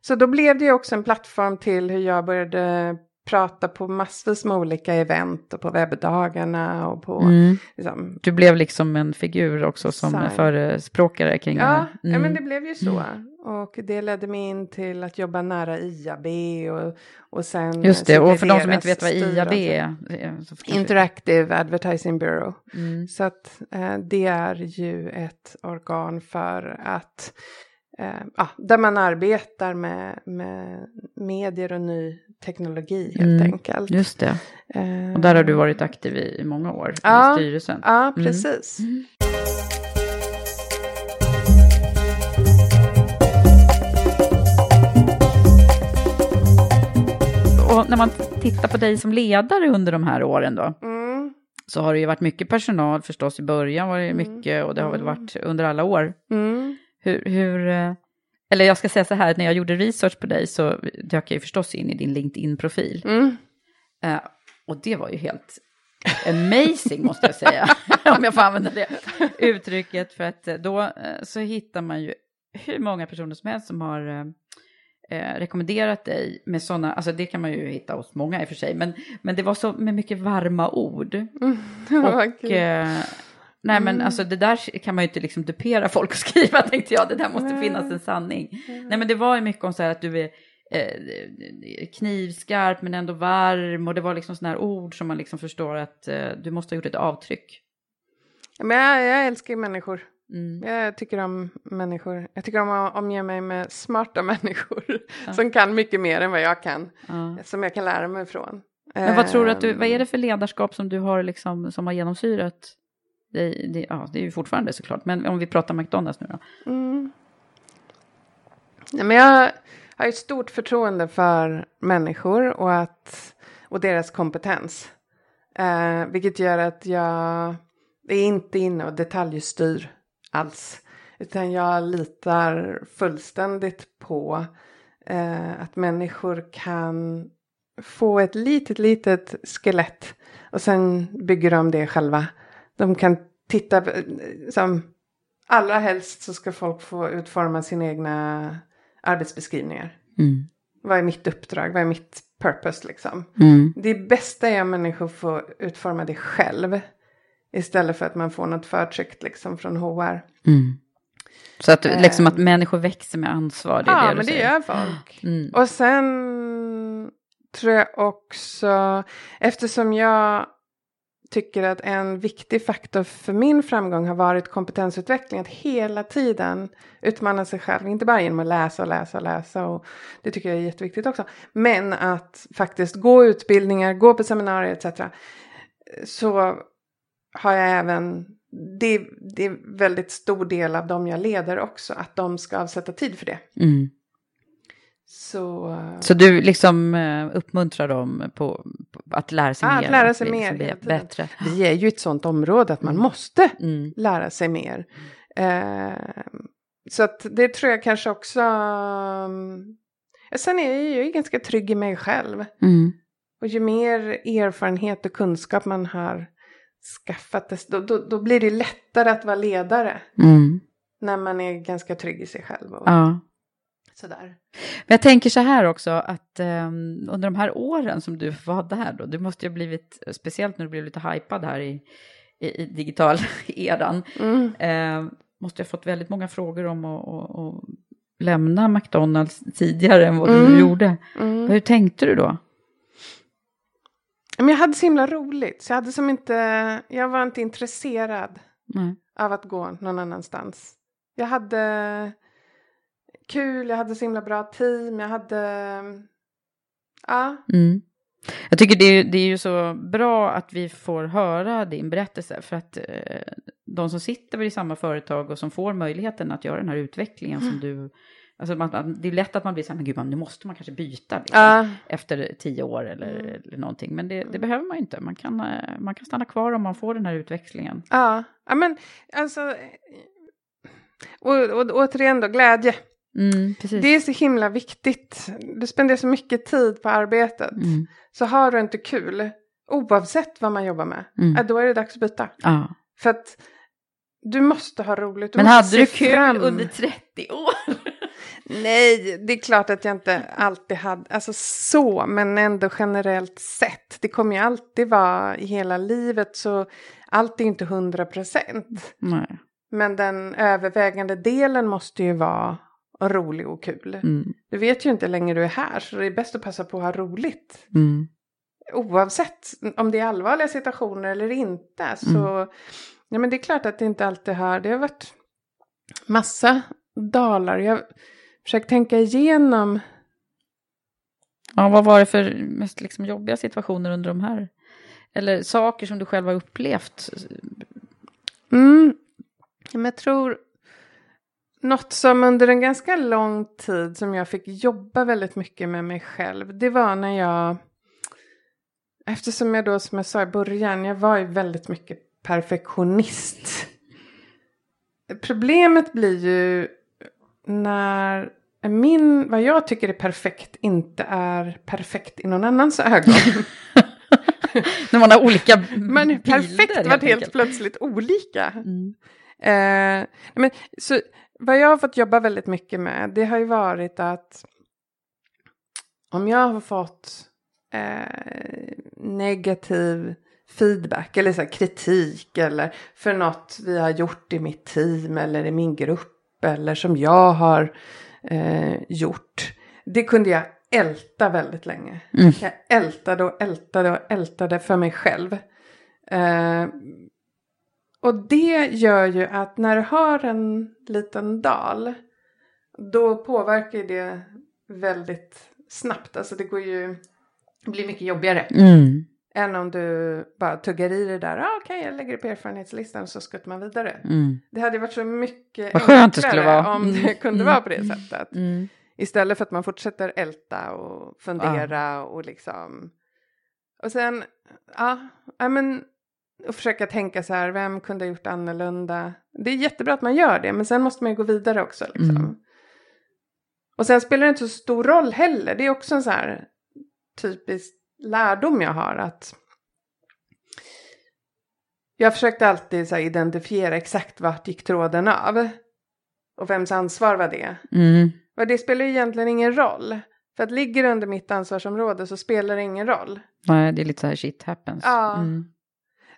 Så då blev det ju också en plattform till hur jag började prata på massvis med olika event och på webbdagarna och på Mm. liksom, Du blev liksom en figur också som Sign. förespråkare kring det Ja, här. ja, Mm. men det blev ju så. Och det ledde mig in till att jobba nära IAB och, och sen... Just det, och för de som inte vet vad IAB är. eh, Interactive Advertising Bureau. Mm. Så att eh, det är ju ett organ för att ja, där man arbetar med, med medier och ny teknologi helt Mm, enkelt. Just det, Eh, och där har du varit aktiv i, i många år Ja. i styrelsen. Ja, Mm. precis. Och när man tittar på dig som ledare under de här åren då, Mm. så har det ju varit mycket personal förstås i början var det Mm. mycket och det har väl varit under alla år. Mm. Hur, hur, eh, eller jag ska säga så här, när jag gjorde research på dig så dök jag ju förstås in i din LinkedIn-profil. Mm. Eh, och det var ju helt amazing måste jag säga, om jag får använda det uttrycket. För att eh, då så hittar man ju hur många personer som helst som har eh, rekommenderat dig med sådana, alltså det kan man ju hitta hos många i och för sig, men, men det var så med mycket varma ord. Vad Och eh, nej men Mm. alltså det där kan man ju inte liksom dupera folk och skriva tänkte jag, det där måste Nej. finnas en sanning. Nej men det var ju mycket om så här att du är eh, knivskarp men ändå varm och det var liksom sådana här ord som man liksom förstår att eh, du måste ha gjort ett avtryck. Men jag, jag älskar ju människor. Mm. Jag tycker om människor. Jag tycker om att omge mig med smarta människor. Ja. Som kan mycket mer än vad jag kan. Ja. Som jag kan lära mig ifrån. Men vad tror du att du, Ehm, vad är det för ledarskap som du har liksom, som har genomsyrat det, Det, ja, det är ju fortfarande såklart, men om vi pratar McDonalds nu då. Mm. Ja, men jag har ju stort förtroende för människor och, att, och deras kompetens. Eh, vilket gör att jag är inte inne och detaljstyr alls. Utan jag litar fullständigt på eh, att människor kan få ett litet, litet skelett och sen bygger de det själva. De kan titta, eh, som allra helst så ska folk få utforma sina egna arbetsbeskrivningar. Mm. Vad är mitt uppdrag? Vad är mitt purpose liksom? Mm. Det bästa är om människor får utforma det själv. Istället för att man får något förtryckt liksom från HR. Mm. Så att, Eh. liksom att människor växer med ansvar, det är Ja, det men det säger. gör folk. Mm. Och sen tror jag också, eftersom jag tycker att en viktig faktor för min framgång har varit kompetensutveckling, att hela tiden utmana sig själv, inte bara genom att läsa och läsa och läsa, och det tycker jag är jätteviktigt också, men att faktiskt gå utbildningar, gå på seminarier etc. Så har jag även, det, det är väldigt stor del av dem jag leder också, att de ska avsätta tid för det. Mm. Så, Så du liksom eh, uppmuntrar dem på, på att lära sig Ja, mer? att lära sig bli- mer bli hela tiden. bättre. vi är ju ett sånt område att man måste Mm. lära sig mer. Eh, så att det tror jag kanske också... um, sen är jag ju ganska trygg i mig själv. Mm. Och ju mer erfarenhet och kunskap man har skaffat, då, då, då blir det lättare att vara ledare. Mm. När man är ganska trygg i sig själv. Och Ja. Sådär. Men jag tänker så här också att ehm, under de här åren som du var där då, du måste ju ha blivit, speciellt när du blev lite hypad här i, i, i digital eran, Mm. eh, måste jag ha fått väldigt många frågor om att, att, att lämna McDonalds tidigare än vad du Mm. gjorde. Mm. Hur tänkte du då? Men jag hade så himla roligt. Så jag, hade som inte, jag var inte intresserad Nej. av att gå någon annanstans. Jag hade kul, jag hade så himla bra team, jag hade... Ja, Mm. Jag tycker det är, det är ju så bra att vi får höra din berättelse för att eh, de som sitter i samma företag och som får möjligheten att göra den här utvecklingen som du, alltså man, det är lätt att man blir så här, men gud, man, nu måste man kanske byta liksom, ja, efter tio år eller, Mm. eller någonting, men det, det behöver man inte, man kan, eh, man kan stanna kvar om man får den här utväxlingen. ja. ja men alltså... Och, och återigen då, glädje. Mm. Det är så himla viktigt. Du spenderar så mycket tid på arbetet. Mm, Så har du inte kul, oavsett vad man jobbar med, mm. då är det dags att byta. Ja. För att du måste ha roligt. Du Men hade du kul fram. under 30 år? Nej, det är klart att jag inte alltid hade, alltså så, men ändå generellt sett. Det kommer ju alltid vara i hela livet så allt är inte hundra procent. Men den övervägande delen måste ju vara rolig och kul. Mm, Du vet ju inte hur länge du är här så det är bäst att passa på att ha roligt. mm, Oavsett om det är allvarliga situationer eller inte. Så ja, men det är klart att det inte alltid har, det har varit massa dalar. Jag försöker tänka igenom Ja, vad var det för mest liksom jobbiga situationer under de här? Eller saker som du själv har upplevt? Mm. Men jag tror något som under en ganska lång tid som jag fick jobba väldigt mycket med mig själv. Det var när jag eftersom jag då som jag sa i början, jag var ju väldigt mycket perfektionist. Problemet blir ju när min, vad jag tycker är perfekt inte är perfekt i någon annans ögon. När man har olika Men bilder, perfekt helt var helt plötsligt olika. Mm. Eh, men, så, vad jag har fått jobba väldigt mycket med det har ju varit att om jag har fått eh, negativ feedback eller så kritik eller för något vi har gjort i mitt team eller i min grupp eller som jag har eh, gjort. Det kunde jag älta väldigt länge. Mm. Jag ältade och ältade och ältade för mig själv. Eh, och det gör ju att när du har en liten dal då påverkar det väldigt snabbt. Alltså det går ju, det blir mycket jobbigare. Mm. Än om du bara tuggar i det där. Ah, Okej, jag lägger det på erfarenhetslistan så skuttar man vidare. Mm. Det hade varit så mycket Vad skönt det skulle enklare om det Mm. kunde Mm. vara på det sättet. Mm. Istället för att man fortsätter älta och fundera och liksom. Och sen, ja, ja men. Och försöka tänka så här, vem kunde ha gjort annorlunda? Det är jättebra att man gör det, men sen måste man ju gå vidare också. Liksom. Mm. Och sen spelar det inte så stor roll heller. Det är också en så här typisk lärdom jag har att. Jag försökte alltid så identifiera exakt vart gick tråden av. Och vems ansvar var det? Mm. Och det spelar ju egentligen ingen roll. För att ligger det under mitt ansvarsområde så spelar det ingen roll. Nej, det är lite så här shit happens. Ja. Mm.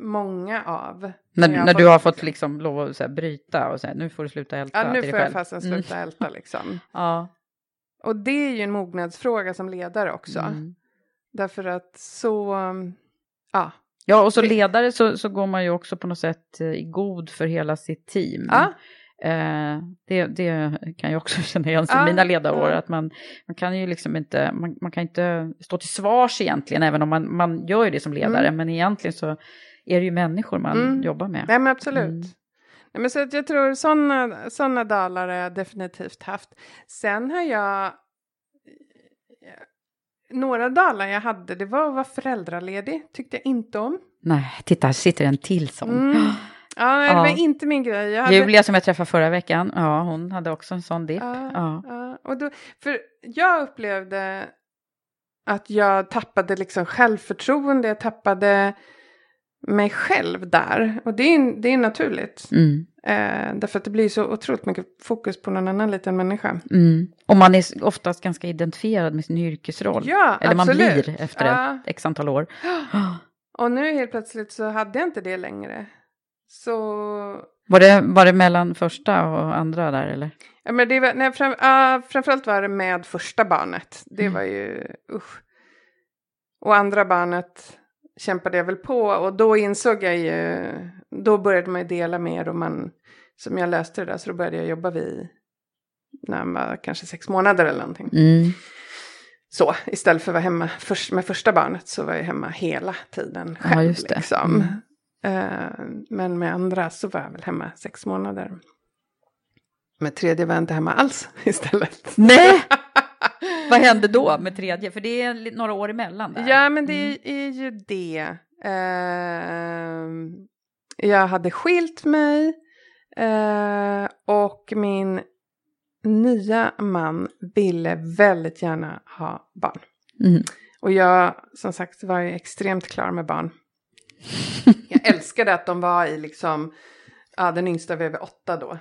många av. När, när du har fått liksom lov att så här, bryta och säga nu får du sluta älta Ja, nu får jag fasen Mm. sluta älta liksom. Ja. Och det är ju en mognadsfråga som ledare också. Mm. Därför att så, ja. Ja, och så ledare så, så går man ju också på något sätt eh, i god för hela sitt team. Ja. Eh, det, det kan jag också känna igen från Ja, mina ledarår, ja. att man, man kan ju liksom inte, man, man kan inte stå till svars egentligen, även om man, man gör ju det som ledare, Mm. men egentligen så är det ju människor man Mm. jobbar med. Nej men absolut. Mm. Nej, men så att jag tror sådana såna dalar har jag definitivt haft. Sen har jag... Några dalar jag hade, det var att vara föräldraledig. Tyckte jag inte om. Nej, titta, här sitter en till sån. Mm. Ja, nej, det Ja. var inte min grej. Hade... Julia som jag träffade förra veckan, ja hon hade också en sån dipp. Ja, Ja. ja. Och då, för jag upplevde att jag tappade liksom självförtroende, jag tappade mig själv där. Och det är, det är naturligt. Mm. Eh, därför att det blir så otroligt mycket fokus på någon annan liten människa. Mm. Och man är oftast ganska identifierad med sin yrkesroll. Ja, Eller man absolut. blir efter Ja. ett x antal år. Och nu helt plötsligt så hade jag inte det längre. Så Var det, var det mellan första och andra där eller? Ja, men det var, nej, fram, ja, framförallt var det med första barnet. Det Mm. var ju usch. Och andra barnet kämpade jag väl på och då insåg jag ju, då började man ju dela mer och man, som jag löste det där, så då började jag jobba vid, när han var kanske sex månader eller någonting. Mm. Så, istället för att vara hemma först, med första barnet så var jag hemma hela tiden Ja, själv. just det. Liksom. Mm. Eh, men med andra så var jag väl hemma sex månader. Med tredje var jag inte hemma alls istället. Nej! Vad hände då med tredje? För det är några år emellan där. Ja, men det Mm. är ju det. Ehm, jag hade skilt mig eh, och min nya man ville väldigt gärna ha barn. Mm. Och jag, som sagt, var ju extremt klar med barn. Jag älskade att de var i liksom, ja den yngsta var över åtta då.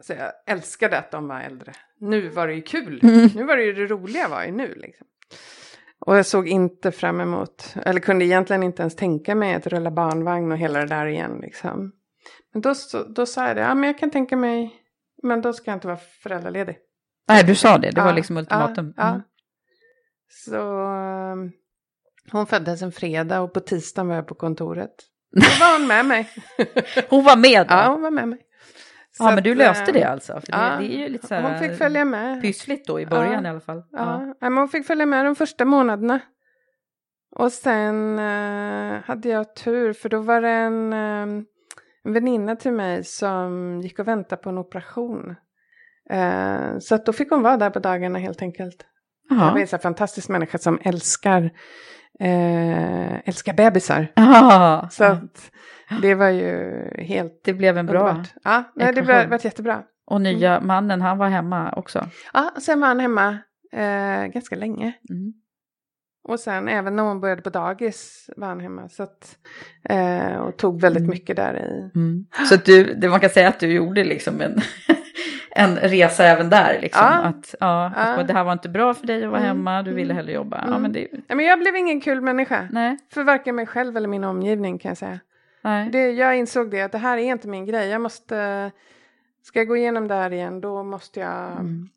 Så jag älskade att de var äldre. Nu var det ju kul. Mm. Nu var det ju det roliga var ju nu liksom. Och jag såg inte fram emot, eller kunde egentligen inte ens tänka mig att rulla barnvagn och hela det där igen liksom. Men då, då sa jag det, ja men jag kan tänka mig, men då ska jag inte vara föräldraledig. Nej, du sa det. Det var Ja, liksom ultimatum. Ja, ja. Mm. Så um, hon föddes en fredag och på tisdagen var jag på kontoret. Då var hon med mig. Hon var med då? Ja, hon var med mig. Ja, men du löste eh, det alltså? För det, ja, det är ju lite så Hon fick följa med. pyssligt då i början Ja, i alla fall. Ja, ja. men hon fick följa med de första månaderna. Och sen eh, hade jag tur för då var det en, eh, en väninna till mig som gick och väntade på en operation. Eh, så att då fick hon vara där på dagarna helt enkelt. Jaha. Jag var en så fantastisk människa som älskar, eh, älskar bebisar. Ja. Så att det var ju helt Det blev en bra underbart. Ja, nej, det blev, varit jättebra. Och nya mannen, han var hemma också. Ja, sen var han hemma eh, ganska länge. Mm. Och sen även när hon började på dagis var han hemma. Så att, eh, och tog väldigt Mm. mycket där i. Mm. Så du, det man kan säga att du gjorde liksom en, en resa även där. Liksom. Ja. Att, ja, Ja. att det här var inte bra för dig att vara Mm. hemma, du ville hellre jobba. Ja, Mm. men det, men jag blev ingen kul människa. nej, För varken mig själv eller min omgivning kan jag säga. Nej. Det, jag insåg det att det här är inte min grej. Jag måste, ska jag gå igenom det här igen då måste jag Mm.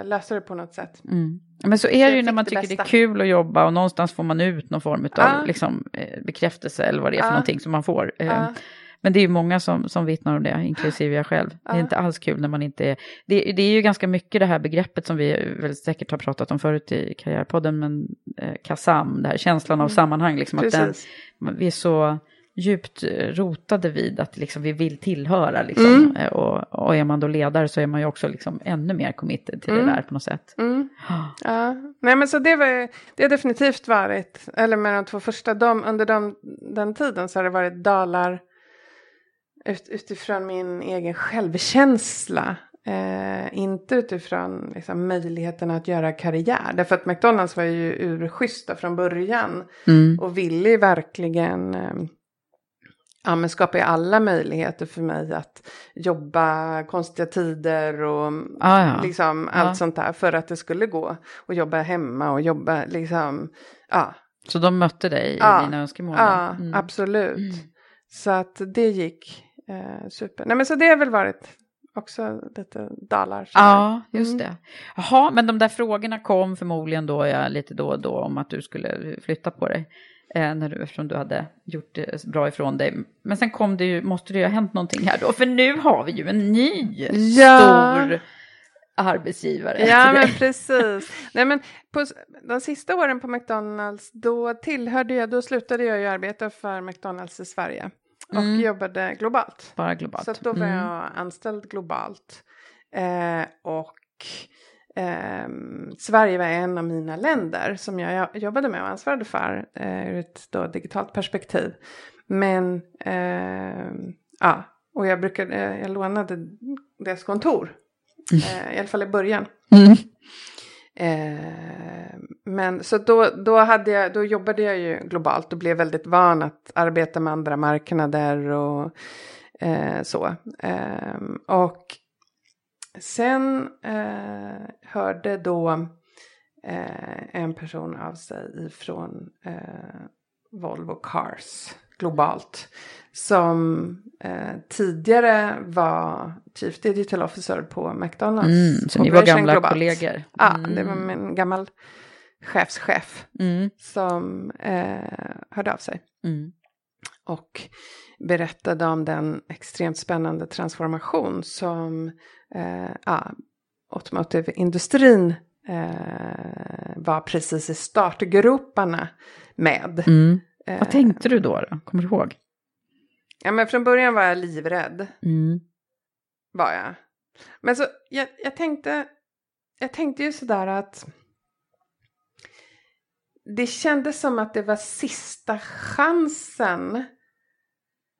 eh, lösa det på något sätt. Mm. Men så är Så det ju när man det tycker det är bästa. kul att jobba och någonstans får man ut någon form av Ja. liksom, eh, bekräftelse eller vad det är för Ja. någonting som man får. Eh, Ja. Men det är ju många som, som vittnar om det, inklusive jag själv. Det är inte alls kul när man inte är... Det, det är ju ganska mycket det här begreppet som vi väl säkert har pratat om förut i Karriärpodden, men eh, KASAM, det här känslan av Mm. sammanhang, liksom att den, Precis. vi är så djupt eh, rotade vid att liksom vi vill tillhöra. Liksom. Mm. Eh, Och, och är man då ledare så är man ju också liksom ännu mer committed till Mm. det där på något sätt. Mm. Ja, nej men så det, var, det har definitivt varit, eller med de två första, de, under de, den tiden så har det varit dalar ut, utifrån min egen självkänsla. Eh, inte utifrån liksom, möjligheten att göra karriär. Därför att McDonalds var ju urschyssta från början. Mm. Och ville verkligen eh, ja, men skapa ju alla möjligheter för mig att jobba konstiga tider och Ah, ja. liksom Ja. allt sånt där för att det skulle gå. Och jobba hemma och jobba liksom, ja. Så de mötte dig Ja. i dina önskemål? Ja, Mm. absolut. Mm. Så att det gick eh, super. Nej men så det har väl varit också lite dalar. Ja, just Mm. det. Jaha, men de där frågorna kom förmodligen då ja, lite då och då om att du skulle flytta på dig. Eh, när du, eftersom du hade gjort det bra ifrån dig. Men sen kom det ju, måste det ju ha hänt någonting här då. För nu har vi ju en ny Ja. stor arbetsgivare. Ja men precis. Nej, men på, de sista åren på McDonalds då tillhörde jag, då slutade jag ju arbeta för McDonalds i Sverige. Och Mm. jobbade globalt. Bara globalt. Så då var Mm. jag anställd globalt. Eh, och ehm, Sverige var en av mina länder som jag jobbade med och ansvarade för eh, ur ett då digitalt perspektiv. Men ehm, ja, och jag brukade, eh, jag lånade deras kontor. Eh, I alla fall i början. Mm. Eh, men så då, då, hade jag, då jobbade jag ju globalt och blev väldigt van att arbeta med andra marknader och eh, så. Eh, och sen eh, hörde då eh, en person av sig ifrån eh, Volvo Cars globalt. Som eh, tidigare var Chief Digital Officer på McDonalds. Mm, så ni var gamla globalt. kollegor. Mm. Ja, det var min gammal chefschef Mm. som eh, hörde av sig. Mm. Och berättade om den extremt spännande transformation som eh, ja, automotive-industrin eh, var precis i startgroparna med. Mm. Eh, Vad tänkte du då? då? Kommer du ihåg? Ja, men från början var jag livrädd. Mm. Var jag. Men så, jag, jag tänkte, jag tänkte ju sådär att det kändes som att det var sista chansen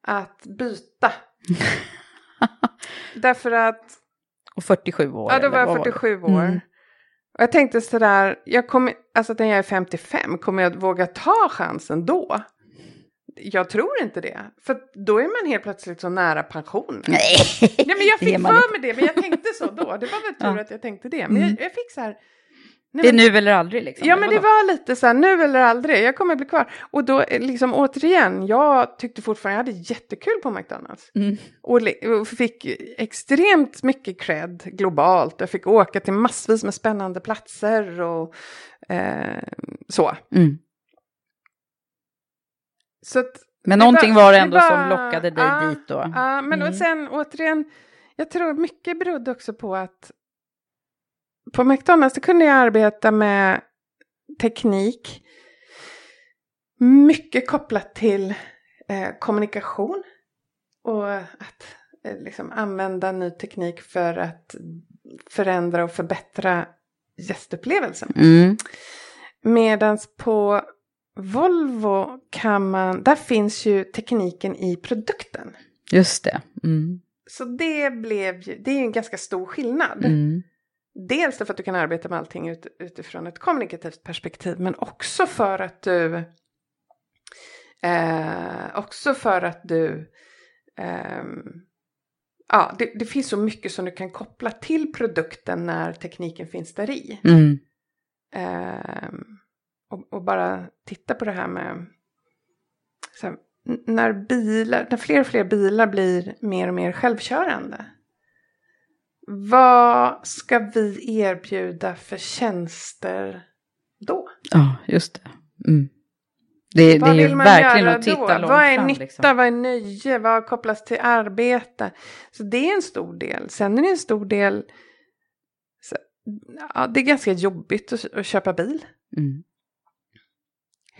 att byta. Därför att, Och 47 år? ja då var jag vad det? 47 år. Mm. Och jag tänkte sådär, jag kommer, alltså när jag är 55, kommer jag våga ta chansen då? Jag tror inte det. För då är man helt plötsligt så nära pension. Nej, Nej men jag fick för mig det, men jag tänkte så då. Det var väl tur Ja. att jag tänkte det. Men Mm. jag, jag fick så här... nej, Det är nu eller aldrig liksom? Ja men det var lite så här, nu eller aldrig, jag kommer bli kvar. Och då eh, liksom återigen, jag tyckte fortfarande, jag hade jättekul på McDonalds. Mm. Och, och fick extremt mycket cred globalt. Jag fick åka till massvis med spännande platser och eh, så. Mm. så att, Men det någonting var det ändå var- som lockade dig ja, dit då? Ja, men Mm. och sen återigen, jag tror mycket berodde också på att på McDonalds kunde jag arbeta med teknik. Mycket kopplat till eh, kommunikation. Och att eh, liksom använda ny teknik för att förändra och förbättra gästupplevelsen. Mm. Medans på Volvo kan man, där finns ju tekniken i produkten. Just det. Mm. Så det blev ju, det är ju en ganska stor skillnad. Mm. Dels därför att du kan arbeta med allting ut, utifrån ett kommunikativt perspektiv, men också för att du eh, också för att du ehm, ja, det, det finns så mycket som du kan koppla till produkten när tekniken finns där i. Mm. Ehm, och, och bara titta på det här med här, när bilar, när fler och fler bilar blir mer och mer självkörande. Vad ska vi erbjuda för tjänster då? Ja, just det. Mm. Det, det Vad är ju vill man verkligen göra att titta då? långt Vad är fram. nytta, liksom. vad är nöje, vad kopplas till arbete? Så det är en stor del. Sen är det en stor del, så, ja, det är ganska jobbigt att, att köpa bil. Mm.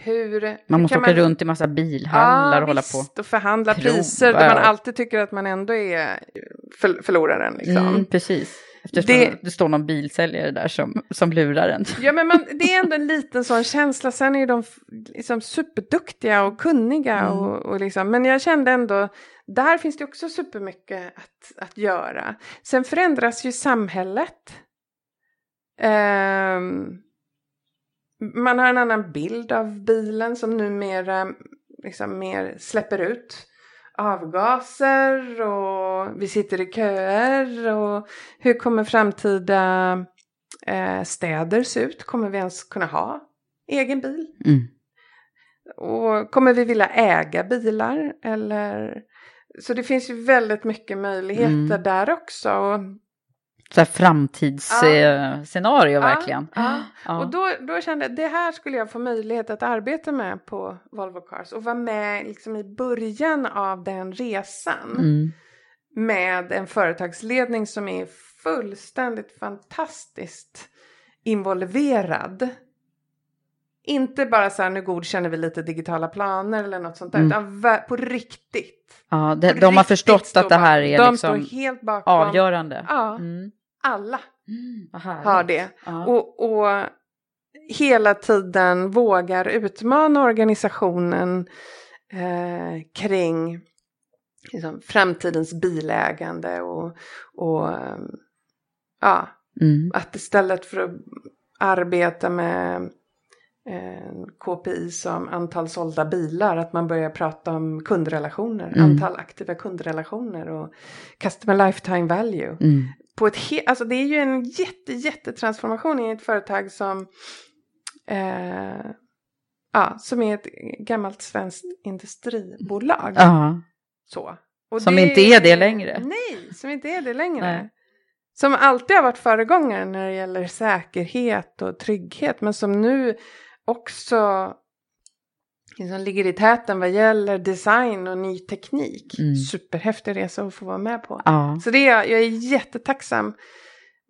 Hur, Man måste åka runt i massa bilhallar och hålla på. visst, och förhandla Prova. priser där man alltid tycker att man ändå är för, förloraren. Liksom. Mm, precis. Eftersom Det- det... står någon bilsäljare där som, som lurar en. Ja, men man, det är ändå en liten sån känsla. Sen är de liksom superduktiga och kunniga. Mm. Och, och liksom, men jag kände ändå, där finns det också supermycket att, att göra. Sen förändras ju samhället. Ehm, man har en annan bild av bilen som numera liksom mer släpper ut avgaser och vi sitter i köer och hur kommer framtida eh, städer se ut? Kommer vi ens kunna ha egen bil? Mm. Och kommer vi vilja äga bilar? Eller... Så det finns ju väldigt mycket möjligheter Mm. där också. Och, Så framtidsscenario verkligen. Ja, Ja. Och då, då kände jag att det här skulle jag få möjlighet att arbeta med på Volvo Cars och vara med liksom i början av den resan Mm. med en företagsledning som är fullständigt fantastiskt involverad. Inte bara så här nu godkänner vi lite digitala planer eller något sånt där, Mm. utan på riktigt. Ja, det, På de har riktigt förstått står att det här är liksom står helt bakom. avgörande. Ja, Mm. alla härligt. har det. Ja. Och, och hela tiden vågar utmana organisationen eh, kring liksom, framtidens bilägande och, och ja, Mm. att istället för att arbeta med KPI som antal sålda bilar, att man börjar prata om kundrelationer, Mm. antal aktiva kundrelationer och customer lifetime value. Mm. På ett he- alltså det är ju en jätte, jättetransformation i ett företag som, eh, ja, som är ett gammalt svenskt industribolag. Ja. Så. Och Som inte är det längre. Nej, som inte är det längre. Nej. Som alltid har varit föregångare när det gäller säkerhet och trygghet. Men som nu också liksom ligger i täten vad gäller design och ny teknik. Mm. Superhäftig resa att få vara med på. Ja. Så det är, jag är jättetacksam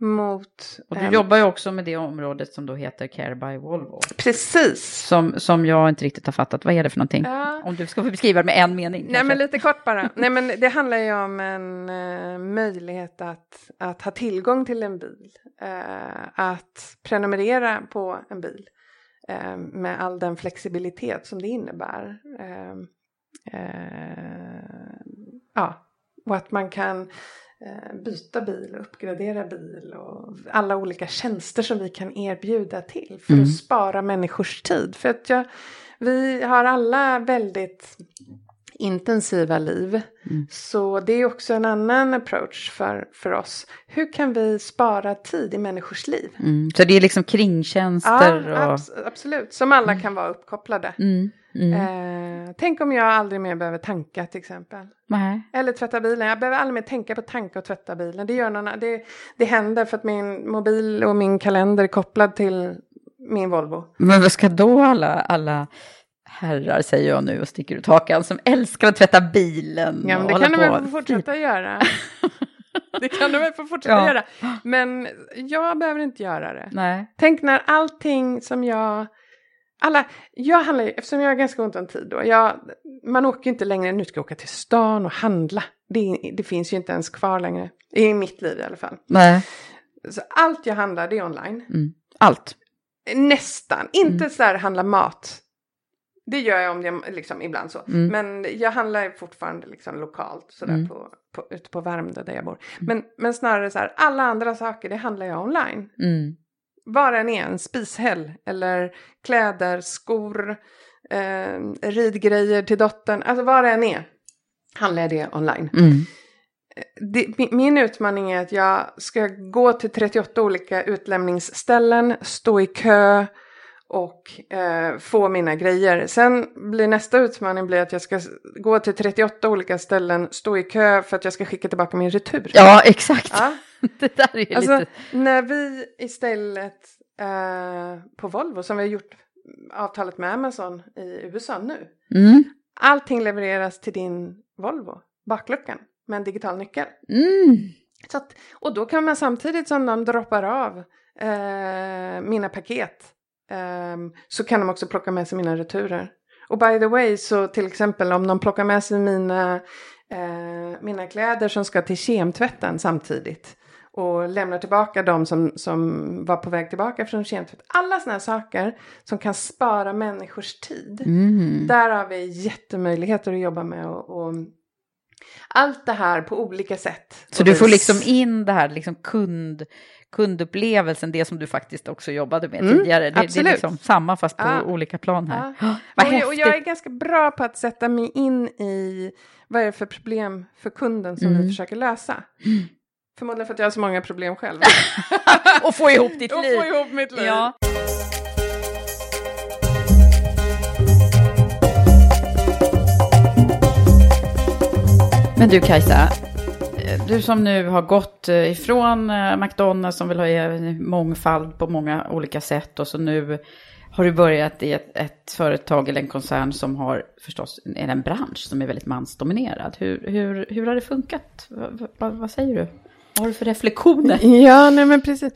mot... Och du ehm, jobbar ju också med det området som då heter Care by Volvo. Precis. Som, som jag inte riktigt har fattat. Vad är det för någonting? Ja. Om du ska få beskriva det med en mening. Nej kanske. men lite kort bara. Nej men det handlar ju om en eh, möjlighet att, att ha tillgång till en bil. Eh, att prenumerera på en bil. Eh, med all den flexibilitet som det innebär. Eh, eh, ja, och att man kan eh, byta bil och uppgradera bil och alla olika tjänster som vi kan erbjuda till för Mm. att spara människors tid. För att jag, vi har alla väldigt intensiva liv. Mm. Så det är också en annan approach för, för oss. Hur kan vi spara tid i människors liv? Mm. Så det är liksom kringtjänster Ja, och... abs- absolut. Som alla kan vara uppkopplade. Mm. Mm. Eh, tänk om jag aldrig mer behöver tanka till exempel. Nej. Eller tvätta bilen. Jag behöver aldrig mer tänka på tanka och tvätta bilen. Det, gör någon, det, det händer för att min mobil och min kalender är kopplad till min Volvo. Men vad ska då alla, alla herrar, säger jag nu och sticker ut hakan, som älskar att tvätta bilen Ja, men det kan du väl få fortsätta göra. det kan du väl få fortsätta Ja. göra. Men jag behöver inte göra det. Nej. Tänk när allting som jag... Alla, jag handlar ju, eftersom jag har ganska ont om tid då. Jag, man åker ju inte längre, nu ska jag åka till stan och handla. Det, det finns ju inte ens kvar längre. I mitt liv i alla fall. Nej. Så allt jag handlar det är online. Mm. Allt. Nästan. Inte Mm. så här handla mat. Det gör jag om jag liksom ibland så. Mm. Men jag handlar fortfarande liksom lokalt sådär Mm. på, på, ute på Värmdö där jag bor. Men, men snarare så här, alla andra saker det handlar jag online. Mm. Vad det än är, en spishäll eller kläder, skor, eh, ridgrejer till dottern. Alltså vad det än är handlar jag det online. Mm. Det, mi- min utmaning är att jag ska gå till 38 olika utlämningsställen, stå i kö och eh, få mina grejer. Sen blir nästa utmaning blir att jag ska gå till 38 olika ställen, stå i kö för att jag ska skicka tillbaka min retur. Ja, exakt. Ja. Det där är Alltså, lite... när vi istället eh, på Volvo, som vi har gjort avtalet med Amazon i USA nu. Mm. Allting levereras till din Volvo, bakluckan, med en digital nyckel. Mm. Så att, och då kan man samtidigt som de droppar av eh, mina paket ehm, så kan de också plocka med sig mina returer. Och by the way, så till exempel om de plockar med sig mina, eh, mina kläder som ska till kemtvätten samtidigt och lämnar tillbaka de som, som var på väg tillbaka från kemtvätt. Alla sådana saker som kan spara människors tid. Mm. Där har vi jättemöjligheter att jobba med och, och allt det här på olika sätt. Så du får liksom in det här liksom kund, kundupplevelsen, det som du faktiskt också jobbade med Mm, tidigare. Det, det är absolut. liksom samma fast på Ja. olika plan här. Ja. Vad och, jag, och jag är häftigt. ganska bra på att sätta mig in i vad är det för problem för kunden som Mm. vi försöker lösa. Förmodligen för att jag har så många problem själv. Och få ihop ditt och liv. få ihop mitt liv. Ja. Men du Kajsa, du som nu har gått eh, ifrån eh, McDonalds som vill ha mångfald på många olika sätt och så nu har du börjat i ett, ett företag eller en koncern som har förstås är en bransch som är väldigt mansdominerad. Hur, hur, hur har det funkat? Vad, vad, vad säger du? Vad har du för reflektioner? Ja, nej men precis.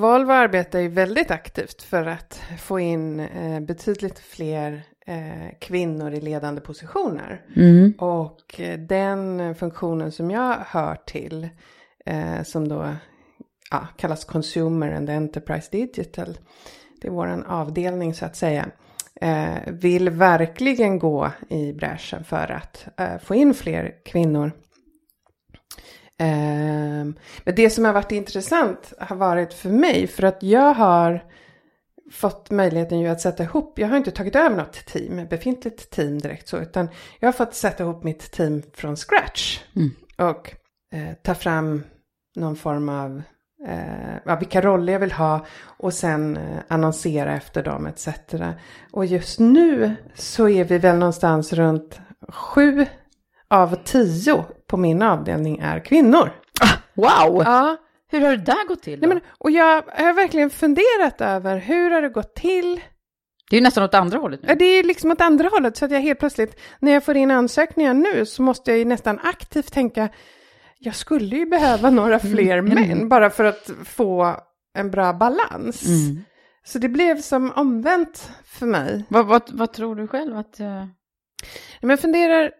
Volvo arbetar ju väldigt aktivt för att få in eh, betydligt fler eh, kvinnor i ledande positioner. Mm. Och eh, den funktionen som jag hör till, som då ja, kallas Consumer and Enterprise Digital, det är vår avdelning så att säga. vill verkligen gå i bräschen för att få in fler kvinnor. Eh, men det som har varit intressant har varit för mig, för att jag har fått möjligheten ju att sätta ihop, jag har inte tagit över något team, befintligt team direkt så, utan jag har fått sätta ihop mitt team från scratch. Mm. Och eh, ta fram någon form av, eh, vilka roller jag vill ha och sen eh, annonsera efter dem etc. Och just nu så är vi väl någonstans runt sju av tio på min avdelning är kvinnor. Wow! Ja. Hur har det där gått till? Då? Nej, men, och jag har verkligen funderat över hur har det gått till? Det är ju nästan åt andra hållet nu. Ja, det är liksom åt andra hållet så att jag helt plötsligt när jag får in ansökningar nu så måste jag ju nästan aktivt tänka jag skulle ju behöva några fler Mm. män bara för att få en bra balans. Mm. Så det blev som omvänt för mig. Vad, vad, vad tror du själv att... Men jag funderar,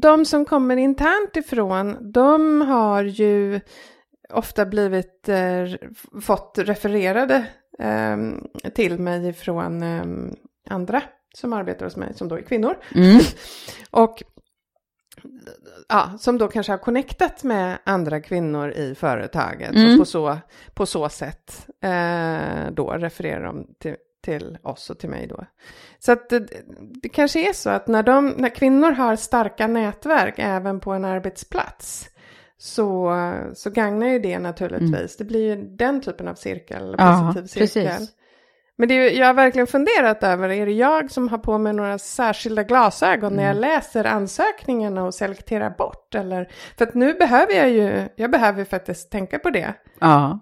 de som kommer internt ifrån, de har ju ofta blivit, eh, fått refererade eh, till mig från eh, andra som arbetar hos mig, som då är kvinnor. Mm. Och ja, som då kanske har connectat med andra kvinnor i företaget Mm. och på så, på så sätt eh, då refererar de till, till oss och till mig då. Så att det, det kanske är så att när, de, när kvinnor har starka nätverk även på en arbetsplats så, så gagnar ju det naturligtvis. Det blir ju den typen av cirkel, Mm. Ja, positiv cirkel. precis. Men det jag har verkligen funderat över, är det jag som har på mig några särskilda glasögon när jag läser ansökningarna och selekterar bort? Eller, för att nu behöver jag ju, jag behöver faktiskt tänka på det. Ja,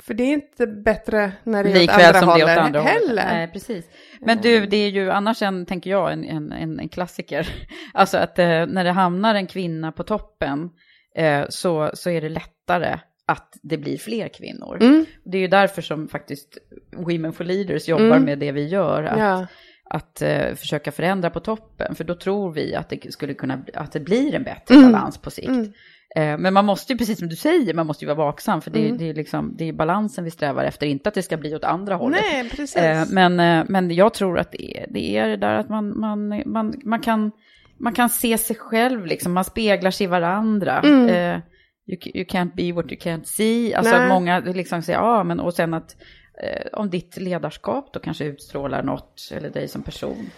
För det är inte bättre när det är åt likväl andra som det är hållet åt andra hållet. heller. Nej, precis. Men du, det är ju annars en, tänker jag, en, en, en, en klassiker. Alltså att eh, när det hamnar en kvinna på toppen eh, så, så är det lättare att det blir fler kvinnor. Mm. Det är ju därför som faktiskt Women for Leaders jobbar Mm. med det vi gör. Att, Ja. att eh, försöka förändra på toppen. För då tror vi att det skulle kunna, att det blir en bättre Mm. balans på sikt. Eh, men man måste ju, precis som du säger, man måste ju vara vaksam. För det, Mm. det, är, liksom, det är balansen vi strävar efter, inte att det ska bli åt andra hållet. Nej, precis. Eh, men, eh, men jag tror att det är, det är det där att man, man, man, man, kan, man kan se sig själv, liksom, man speglar sig i varandra. Mm. Eh, you, you can't be what you can't see. Alltså Nej. många liksom säger, ja men och sen att eh, om ditt ledarskap då kanske utstrålar något, eller dig som person.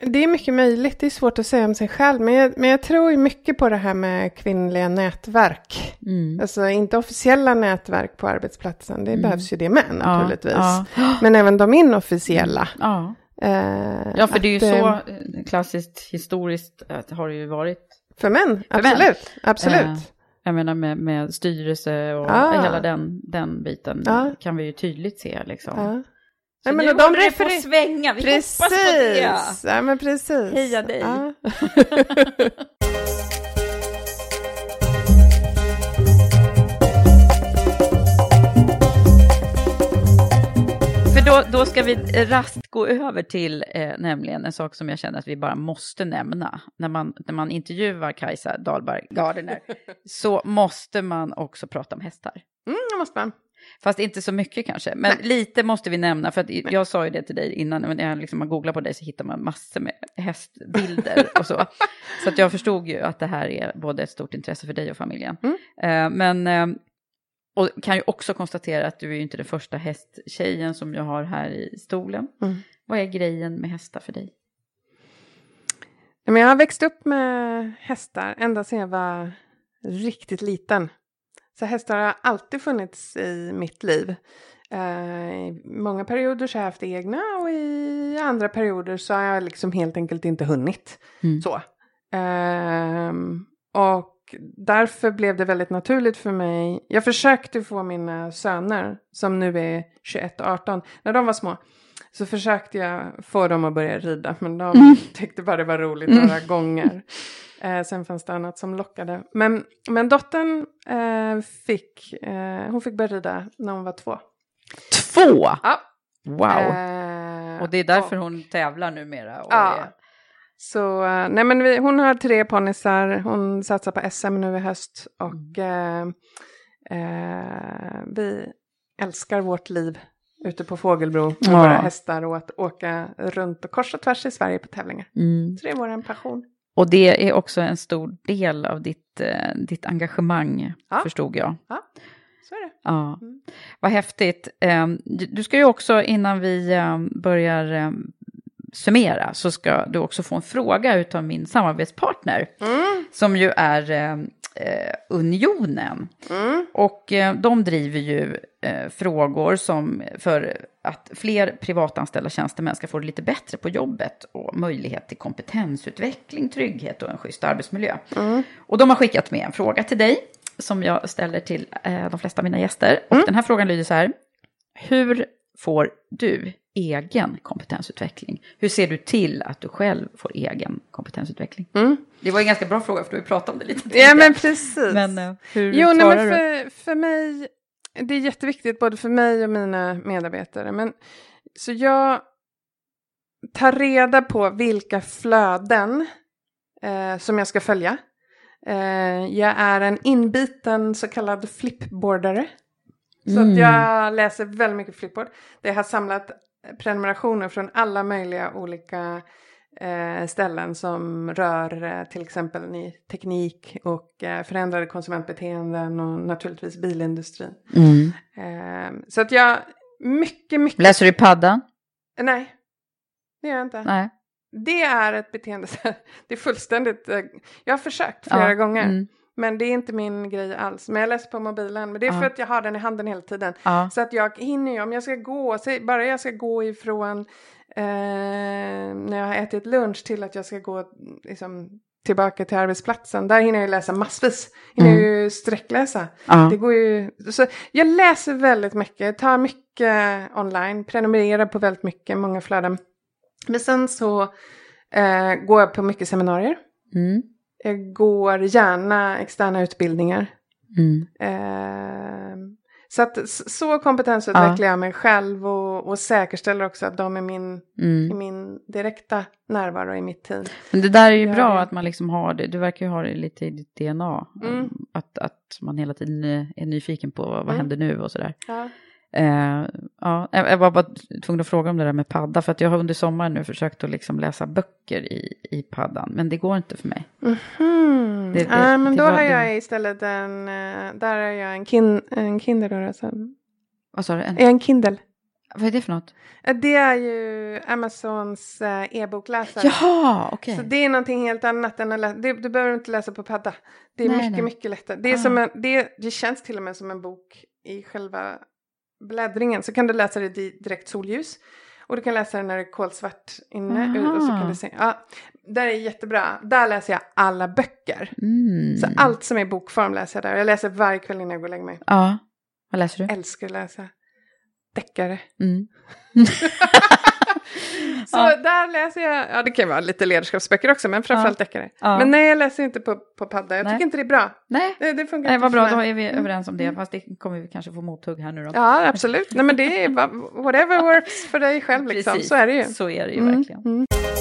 Det är mycket möjligt, det är svårt att säga om sig själv. Men jag, men jag tror mycket på det här med kvinnliga nätverk. Mm. Alltså inte officiella nätverk på arbetsplatsen, det behövs ju det med naturligtvis. ja. Men även de inofficiella. Ja. Eh, ja, för det är ju eh, så eh, klassiskt historiskt har det ju varit. För män, För män. absolut. absolut. Eh, jag menar med, med styrelse och Ah. hela den, den biten Ja. kan vi ju tydligt se liksom. Ja. Nej, men nu de håller det på svänga, vi precis. hoppas på det. Ja, men precis. Heja dig. Ja. För då, då ska vi raskt gå över till eh, nämligen en sak som jag känner att vi bara måste nämna. När man, när man intervjuar Kajsa Dahlberg Gardner så måste man också prata om hästar. Mm, det måste man. Fast inte så mycket kanske. Men lite måste vi nämna, för att jag sa ju det till dig innan, men när jag liksom man googlar på dig så hittar man massor med hästbilder och så. Så att jag förstod ju att det här är både ett stort intresse för dig och familjen. Mm. Eh, men, eh, och kan ju också konstatera att du är ju inte den första hästtjejen som jag har här i stolen. Mm. Vad är grejen med hästar för dig? Men jag har växt upp med hästar ända sedan jag var riktigt liten. Så hästar har alltid funnits i mitt liv. Eh, I många perioder så har jag haft egna och i andra perioder så har jag liksom helt enkelt inte hunnit. Mm. Så. Ehm, och därför blev det väldigt naturligt för mig. Jag försökte få mina söner, som nu är 21 och 18, när de var små. Så försökte jag få dem att börja rida, men de Mm. tyckte bara det var roligt några gånger. Eh, sen fanns det annat som lockade. Men, men dottern eh, fick, eh, hon fick börja rida när hon var två. Två! Ja. Wow! Eh, och det är därför hon tävlar numera. Och Ja. är- Så eh, nej men vi, hon har tre ponnysar, hon satsar på SM nu i höst och eh, eh, vi älskar vårt liv ute på Fågelbro med Ja. våra hästar och att åka runt och kors och tvärs i Sverige på tävlingar. Mm. Så det är vår passion. Och det är också en stor del av ditt, eh, ditt engagemang, Ja. förstod jag. Ja, så är det. Ja, Mm. vad häftigt. Eh, Du ska ju också, innan vi eh, börjar eh, summera, så ska du också få en fråga utav min samarbetspartner, Mm. som ju är Unionen. Mm. Och eh, de driver ju eh, frågor som för att fler privatanställda tjänstemän ska få det lite bättre på jobbet och möjlighet till kompetensutveckling, trygghet och en schysst arbetsmiljö. Och de har skickat med en fråga till dig som jag ställer till eh, de flesta av mina gäster. Och den här frågan lyder så här. Hur får du egen kompetensutveckling? Hur ser du till att du själv får egen kompetensutveckling? Mm. Det var en ganska bra fråga för du har ju pratat om det lite Ja men precis. Men eh, hur Jo, nej, men för, för mig, det är jätteviktigt både för mig och mina medarbetare. Men, så jag tar reda på vilka flöden eh, som jag ska följa. Eh, jag är en inbiten så kallad flipboardare. Så Mm. att jag läser väldigt mycket flipboard. Det har samlat prenumerationer från alla möjliga olika eh, ställen som rör eh, till exempel ny teknik och eh, förändrade konsumentbeteenden och naturligtvis bilindustrin. Mm. Så att jag mycket, mycket... Läser du i paddan? Nej, det gör jag inte. Nej. Det är ett beteende, det är fullständigt, jag har försökt flera Ja, gånger. mm. Men det är inte min grej alls. Men jag läser på mobilen. Men det är för att jag har den i handen hela tiden. Så att jag hinner ju, om jag ska gå, bara jag ska gå ifrån eh, när jag har ätit lunch till att jag ska gå liksom, tillbaka till arbetsplatsen. Där hinner jag ju läsa massvis. Hinner Mm. ju sträckläsa. Ja. Det går ju, så jag läser väldigt mycket, tar mycket online, prenumererar på väldigt mycket, många flöden. Men sen så eh, går jag på mycket seminarier. Mm. Jag går gärna externa utbildningar. Mm. Eh, så att så kompetensutvecklar jag mig själv och, och säkerställer också att de är min, Mm. i min direkta närvaro i mitt team. Men det där är ju Gör bra det. att man liksom har det. Du verkar ju ha det lite i ditt DNA. Mm. Att, att man hela tiden är nyfiken på vad Mm. händer nu och sådär. Ja. Eh, ja, jag var bara tvungen att fråga om det där med padda. För att jag har under sommaren nu försökt att liksom läsa böcker i, i paddan. Men det går inte för mig. Mhm. Det- det- Ja, men det då har det- jag istället en, eh, där är jag en, kin, en Kindle. Alltså. Vad sa du? En, en Kindle? vad är det för något? Eh, Det är ju Amazons eh, e-bokläsare. Jaha, okej. Så det är någonting helt annat än att läsa. Det, du behöver inte läsa på padda. Det är Nej, mycket, nej. mycket lättare. Det, är Ah. som en, det, det känns till och med som en bok i själva bläddringen. Så kan du läsa det i direkt solljus. Och du kan läsa det när det är kolsvart inne. Aha. Och så kan du se. Ja, där är jättebra. Där läser jag alla böcker. Mm. Så allt som är bokform läser jag där. Jag läser varje kväll innan jag går och lägger mig. Ja, vad läser du? Älskar att läsa deckare. Mm. Så Ja. där läser jag, ja det kan vara lite ledarskapsböcker också, men framförallt deckare. Ja. Men nej, jag läser inte på, på padda. Jag Nej. tycker inte det är bra. Nej, Det, det funkar Nej vad bra, då är vi överens om det. Fast det kommer vi kanske få mothugg här nu då. Ja, absolut. Nej, men det är whatever works för dig själv liksom. Precis, Så är det ju. Så är det ju Mm, verkligen. mm. Du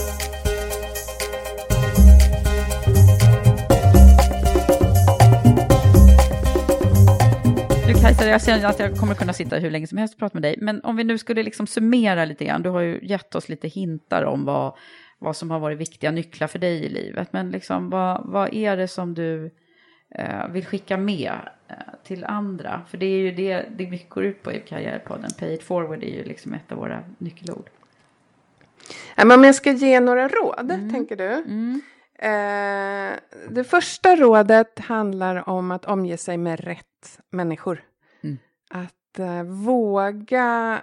Kajsa, jag ser att jag kommer kunna sitta hur länge som helst och prata med dig. Men om vi nu skulle liksom summera lite grann. Du har ju gett oss lite hintar om vad, vad som har varit viktiga nycklar för dig i livet. Men liksom, vad, vad är det som du eh, vill skicka med eh, till andra? För det är ju det, det mycket går ut på i Karriärpodden. Pay it forward är ju liksom ett av våra nyckelord. Om jag ska ge några råd, Mm. tänker du? Eh, det första rådet handlar om att omge sig med rätt människor. Mm. Att eh, våga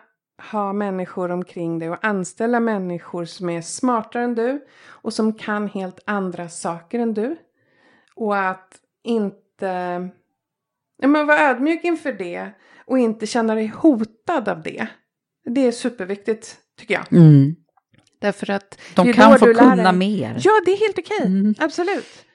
ha människor omkring dig och anställa människor som är smartare än du och som kan helt andra saker än du. Och att inte... Ja, men vara ödmjuk inför det och inte känna dig hotad av det. Det är superviktigt, tycker jag. Därför att De kan få kunna mer. Ja, det är helt okej. Mm. Absolut.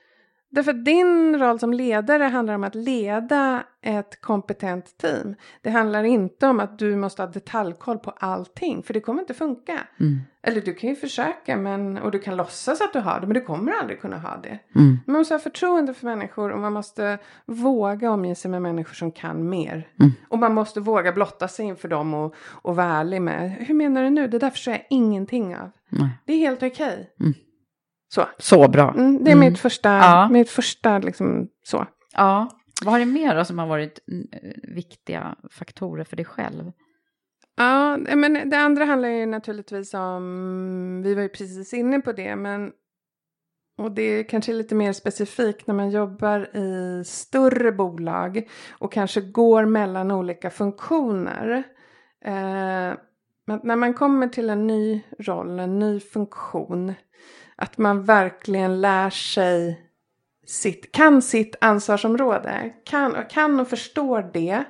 Därför att din roll som ledare handlar om att leda ett kompetent team. Det handlar inte om att du måste ha detaljkoll på allting, för det kommer inte funka. Mm. Eller du kan ju försöka men, och du kan låtsas att du har det, men du kommer aldrig kunna ha det. Mm. Man måste ha förtroende för människor och man måste våga omge sig med människor som kan mer. Mm. Och man måste våga blotta sig inför dem och, och vara ärlig med, hur menar du nu? Det där förstår jag ingenting av. Nej. Det är helt okej. Mm. Så. Så bra. Mm, det är Mm. mitt första, Ja. mitt första liksom så. Ja. Vad har det mer då som har varit mm, viktiga faktorer för dig själv? Ja, men det andra handlar ju naturligtvis om, vi var ju precis inne på det, men och det är kanske lite mer specifikt när man jobbar i större bolag och kanske går mellan olika funktioner. Eh, men när man kommer till en ny roll, en ny funktion, att man verkligen lär sig sitt, kan sitt ansvarsområde, kan, kan och förstår det.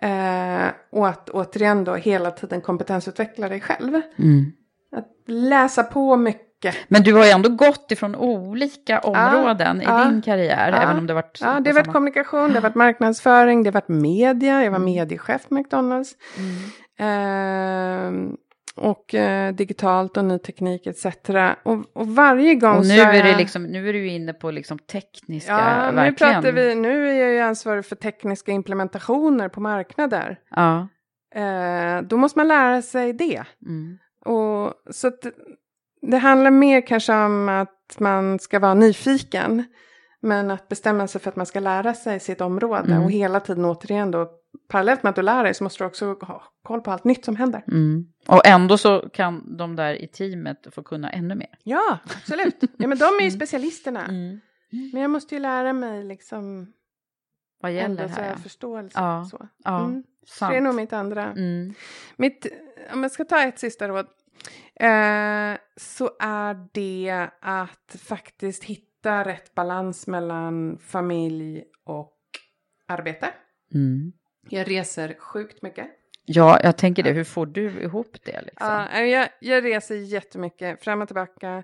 Eh, och att återigen då hela tiden kompetensutveckla dig själv. Mm. Att läsa på mycket. Men du har ju ändå gått ifrån olika områden i ja, din karriär, ja. även om det varit... Ja, det har varit kommunikation, det har varit marknadsföring, det har varit media, jag var mediechef på McDonalds. Eh, och eh, digitalt och ny teknik etc. Och, och varje gång Och nu så är, det liksom, nu är du inne på liksom tekniska, Ja, nu verkligen. pratar vi, nu är jag ju ansvarig för tekniska implementationer på marknader. Ja. Eh, då måste man lära sig det. Mm. Och, så att det handlar mer kanske om att man ska vara nyfiken. Men att bestämma sig för att man ska lära sig sitt område. Mm. Och hela tiden återigen då, parallellt med att du lär dig så måste du också ha koll på allt nytt som händer. Mm. Och ändå så kan de där i teamet få kunna ännu mer. Ja, absolut. Ja, men de är ju specialisterna. Mm. Men jag måste ju lära mig liksom Vad gäller ändå så här? jag Ja. förstår. Liksom, Ja, så. ja, Mm. Så sant. det är nog mitt andra. Mm. Mitt, om jag ska ta ett sista råd. Eh, så är det att faktiskt hitta rätt balans mellan familj och arbete. Mm. Jag reser sjukt mycket. Ja, jag tänker det. Hur får du ihop det? Liksom? Ja, jag, jag reser jättemycket fram och tillbaka.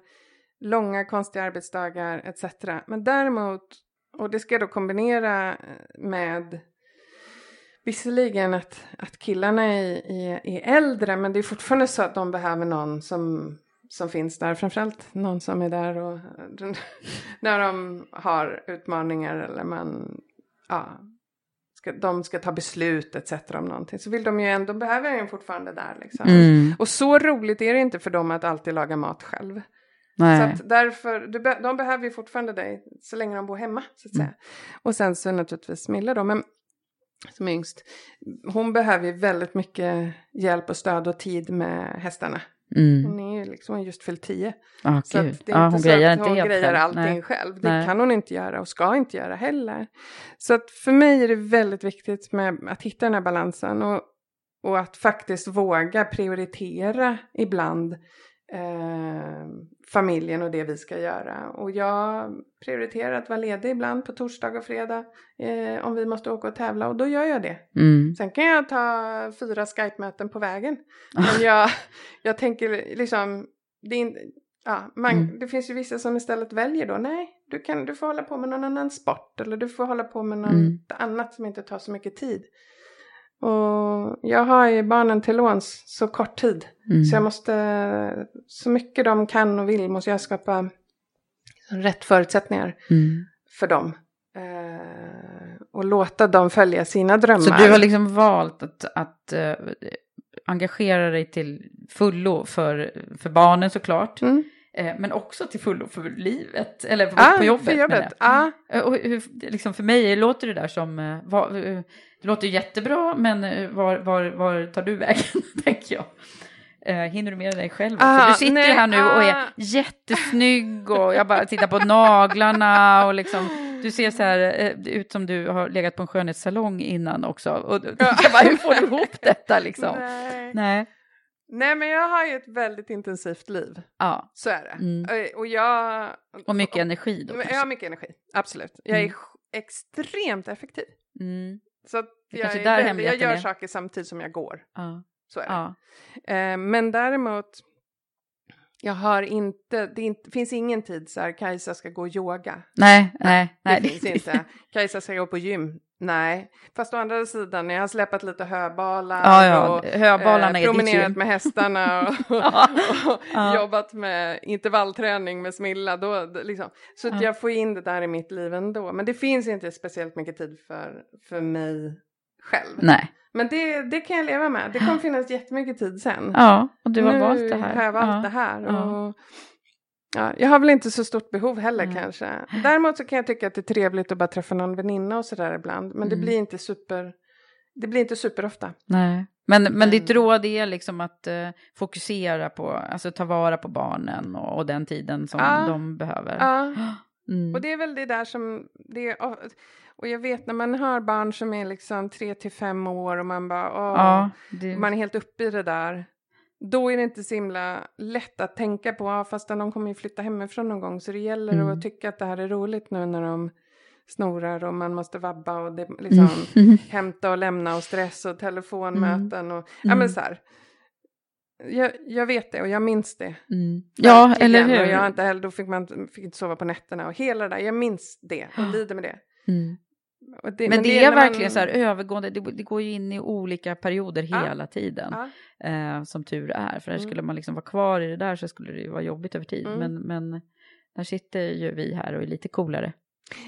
Långa konstiga arbetsdagar etc. Men däremot, och det ska jag då kombinera eh, med Visserligen att, att killarna är, är, är äldre men det är fortfarande så att de behöver någon som, som finns där. Framförallt någon som är där och när de har utmaningar eller man, ja, ska, de ska ta beslut etc. om någonting. Så vill de ju ändå, behöver jag ju fortfarande där liksom. Mm. Och så roligt är det inte för dem att alltid laga mat själv. Så Nej. att därför, du, de behöver ju fortfarande dig så länge de bor hemma. Så att säga. Mm. Och sen så naturligtvis Milla då, men som är yngst. Hon behöver ju väldigt mycket hjälp och stöd och tid med hästarna. Mm. Hon är ju liksom hon just fyllt tio. Ah, Så det är Ja, inte hon så grejer att inte hon helt grejer allting Nej. själv. Det Nej. kan hon inte göra och ska inte göra heller. Så att för mig är det väldigt viktigt med att hitta den här balansen. Och, och att faktiskt våga prioritera ibland eh, familjen och det vi ska göra. Och jag prioriterar att vara ledig ibland på torsdag och fredag eh, om vi måste åka och tävla och då gör jag det. Mm. Sen kan jag ta fyra Skype-möten på vägen. Men jag, jag tänker liksom, det, in, ja, man, Mm. det finns ju vissa som istället väljer då, nej, du, kan, du får hålla på med någon annan sport eller du får hålla på med något Mm. annat som inte tar så mycket tid. Och jag har ju barnen till låns så kort tid. Mm. Så jag måste, så mycket de kan och vill måste jag skapa rätt förutsättningar Mm. för dem. Eh, och låta dem följa sina drömmar. Så du har liksom valt att, att eh, engagera dig till fullo för, för barnen såklart. Mm. Eh, men också till fullo för livet, eller på, Ja, på jobbet. för jobbet. jag. Ja. Eh, Och hur, liksom för mig låter det där som, eh, eh, det låter jättebra, men var, var, var tar du vägen, tänker jag. Hinner du med dig själv? Ah, du sitter nej, här nu och är ah. jättesnygg och jag bara tittar på naglarna och liksom, du ser så här ut som du har legat på en skönhetssalong innan också. Och, jag bara, hur får du ihop detta liksom? Nej. Nej. Nej men jag har ju ett väldigt intensivt liv. Ja. Så är det. Mm. Och jag... Och mycket energi då kanske. Jag har mycket energi, absolut. Jag är Mm. extremt effektiv. Mm. Så att jag, är där jag gör är. saker samtidigt som jag går. Ja. Så är det. Ja. Eh, men däremot, Jag har inte, det inte, finns ingen tid så här, Kajsa ska gå och yoga. Nej, nej, nej. Det finns inte. Kajsa ska gå på gym. Nej, fast å andra sidan, jag har släpat lite höbalar Ja, ja, och eh, promenerat med hästarna och, Ja. och jobbat med intervallträning med Smilla. Då, liksom. Så att Ja. jag får in det där i mitt liv ändå. Men det finns inte speciellt mycket tid för, för mig själv. Nej. Men det, det kan jag leva med. Det kommer finnas jättemycket tid sen. Ja, och du har nu valt det här. har jag valt det här. Och, ja, jag har väl inte så stort behov heller Nej. kanske. Däremot så kan jag tycka att det är trevligt att bara träffa någon väninna och sådär ibland. Men det Mm. blir inte super... Det blir inte superofta. Nej. Men, men ditt Mm. råd är liksom att eh, fokusera på, alltså ta vara på barnen och, och den tiden som Ja. de behöver. Ja. Mm. Och det är väl det där som... Det och jag vet när man har barn som är liksom tre till fem år och man bara... Åh, Ja, det, Man är helt uppe i det där. Då är det inte så himla lätt att tänka på, ja, fast de kommer ju flytta hemifrån någon gång. Så det gäller Mm. att tycka att det här är roligt nu när de snorar och man måste vabba och det, liksom, Mm. hämta och lämna och stress och telefonmöten och ja Mm. men så här. Jag, jag vet det och jag minns det. mm. Ja, eller hur? Och jag inte heller, då fick man fick inte sova på nätterna och hela det där. Jag minns det och lider med det. Mm. Det Men, det, är när man- verkligen så här övergående, det, det går ju in i olika perioder Ja. hela tiden. Ja. Eh, som tur är, för Mm. skulle man liksom vara kvar i det där så skulle det ju vara jobbigt över tid. Mm. Men, men där sitter ju vi här och är lite coolare.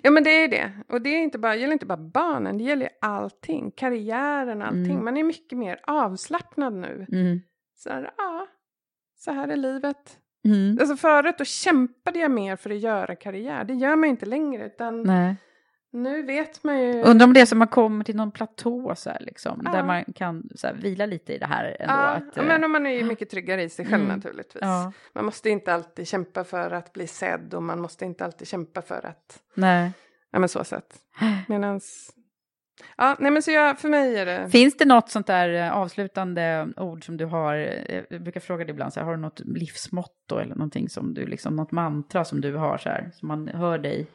Ja men det är ju det. Och det är inte bara, gäller inte bara barnen, det gäller allting. Karriären, allting. Mm. Man är mycket mer avslappnad nu. Mm. Så här, ja, så här är livet. Mm. Alltså förut då kämpade jag mer för att göra karriär. Det gör man inte längre. Utan Nej. Nu vet man ju. Undrar om det är som man kommer till någon platå så här, liksom, Ja. där man kan så här, vila lite i det här ändå. Ja, att, ja, eh, men man är ju mycket tryggare i sig själv Mm. naturligtvis. ja, Man måste inte alltid kämpa för att bli sedd och man måste inte alltid kämpa för att, nej. ja men så sett. Medans, ja nej men så jag, för mig är det. Finns det något sånt där eh, avslutande ord som du har, eh, jag brukar fråga dig ibland, så här, har du något livsmotto eller någonting som du, liksom, något mantra som du har så här, som man hör dig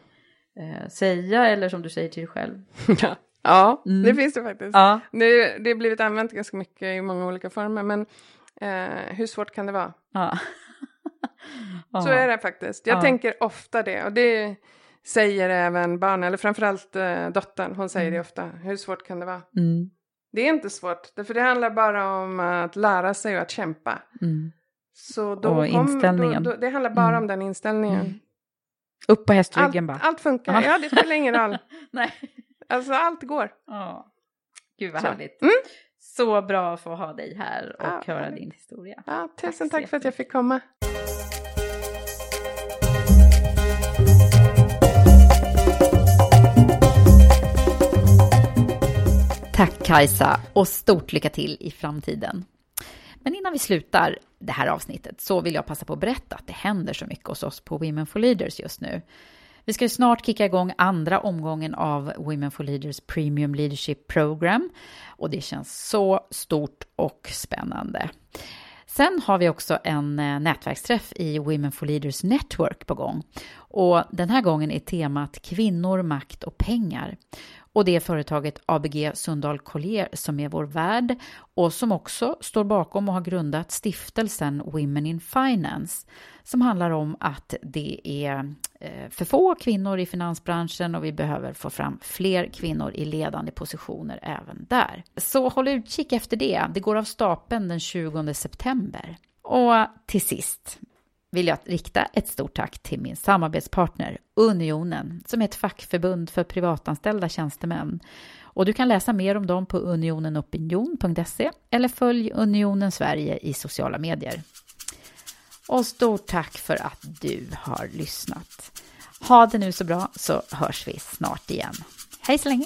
eh, säga eller som du säger till dig själv? ja, ja Mm. det finns det faktiskt. Ja. Det, det har blivit använt ganska mycket i många olika former men eh, hur svårt kan det vara? Ja. Så är det faktiskt. Jag Ja. tänker ofta det och det säger även barn, eller framförallt eh, dottern, hon säger Mm. det ofta. Hur svårt kan det vara? Mm. Det är inte svårt, för det handlar bara om att lära sig och att kämpa. Mm. Så då Och inställningen. Då, då, det handlar bara Mm. om den inställningen. Upp på Allt, hästryggen bara. allt funkar, Ja. ja det spelar ingen roll. Nej. Alltså allt går. Ja. Gud vad Så. härligt. Mm. Så bra att få ha dig här och Ja, höra härligt. din historia. Ja, tusen Tack tack, för att jag fick komma. Tack Kajsa och stort lycka till i framtiden. Men innan vi slutar det här avsnittet så vill jag passa på att berätta att det händer så mycket hos oss på Women for Leaders just nu. Vi ska ju snart kicka igång andra omgången av Women for Leaders Premium Leadership Program och det känns så stort och spännande. Sen har vi också en eh, nätverksträff i Women for Leaders Network på gång. Och den här gången är temat kvinnor, makt och pengar. Och det är företaget ABG Sundal Collier som är vår värd och som också står bakom och har grundat stiftelsen Women in Finance som handlar om att det är eh, för få kvinnor i finansbranschen och vi behöver få fram fler kvinnor i ledande positioner även där. Så håll utkik efter det. Det går av stapeln den 20 september. Och till sist vill jag rikta ett stort tack till min samarbetspartner Unionen som är ett fackförbund för privatanställda tjänstemän. Och du kan läsa mer om dem på unionenopinion.se eller följ Unionen Sverige i sociala medier. Och stort tack för att du har lyssnat. Ha det nu så bra så hörs vi snart igen. Hej så länge!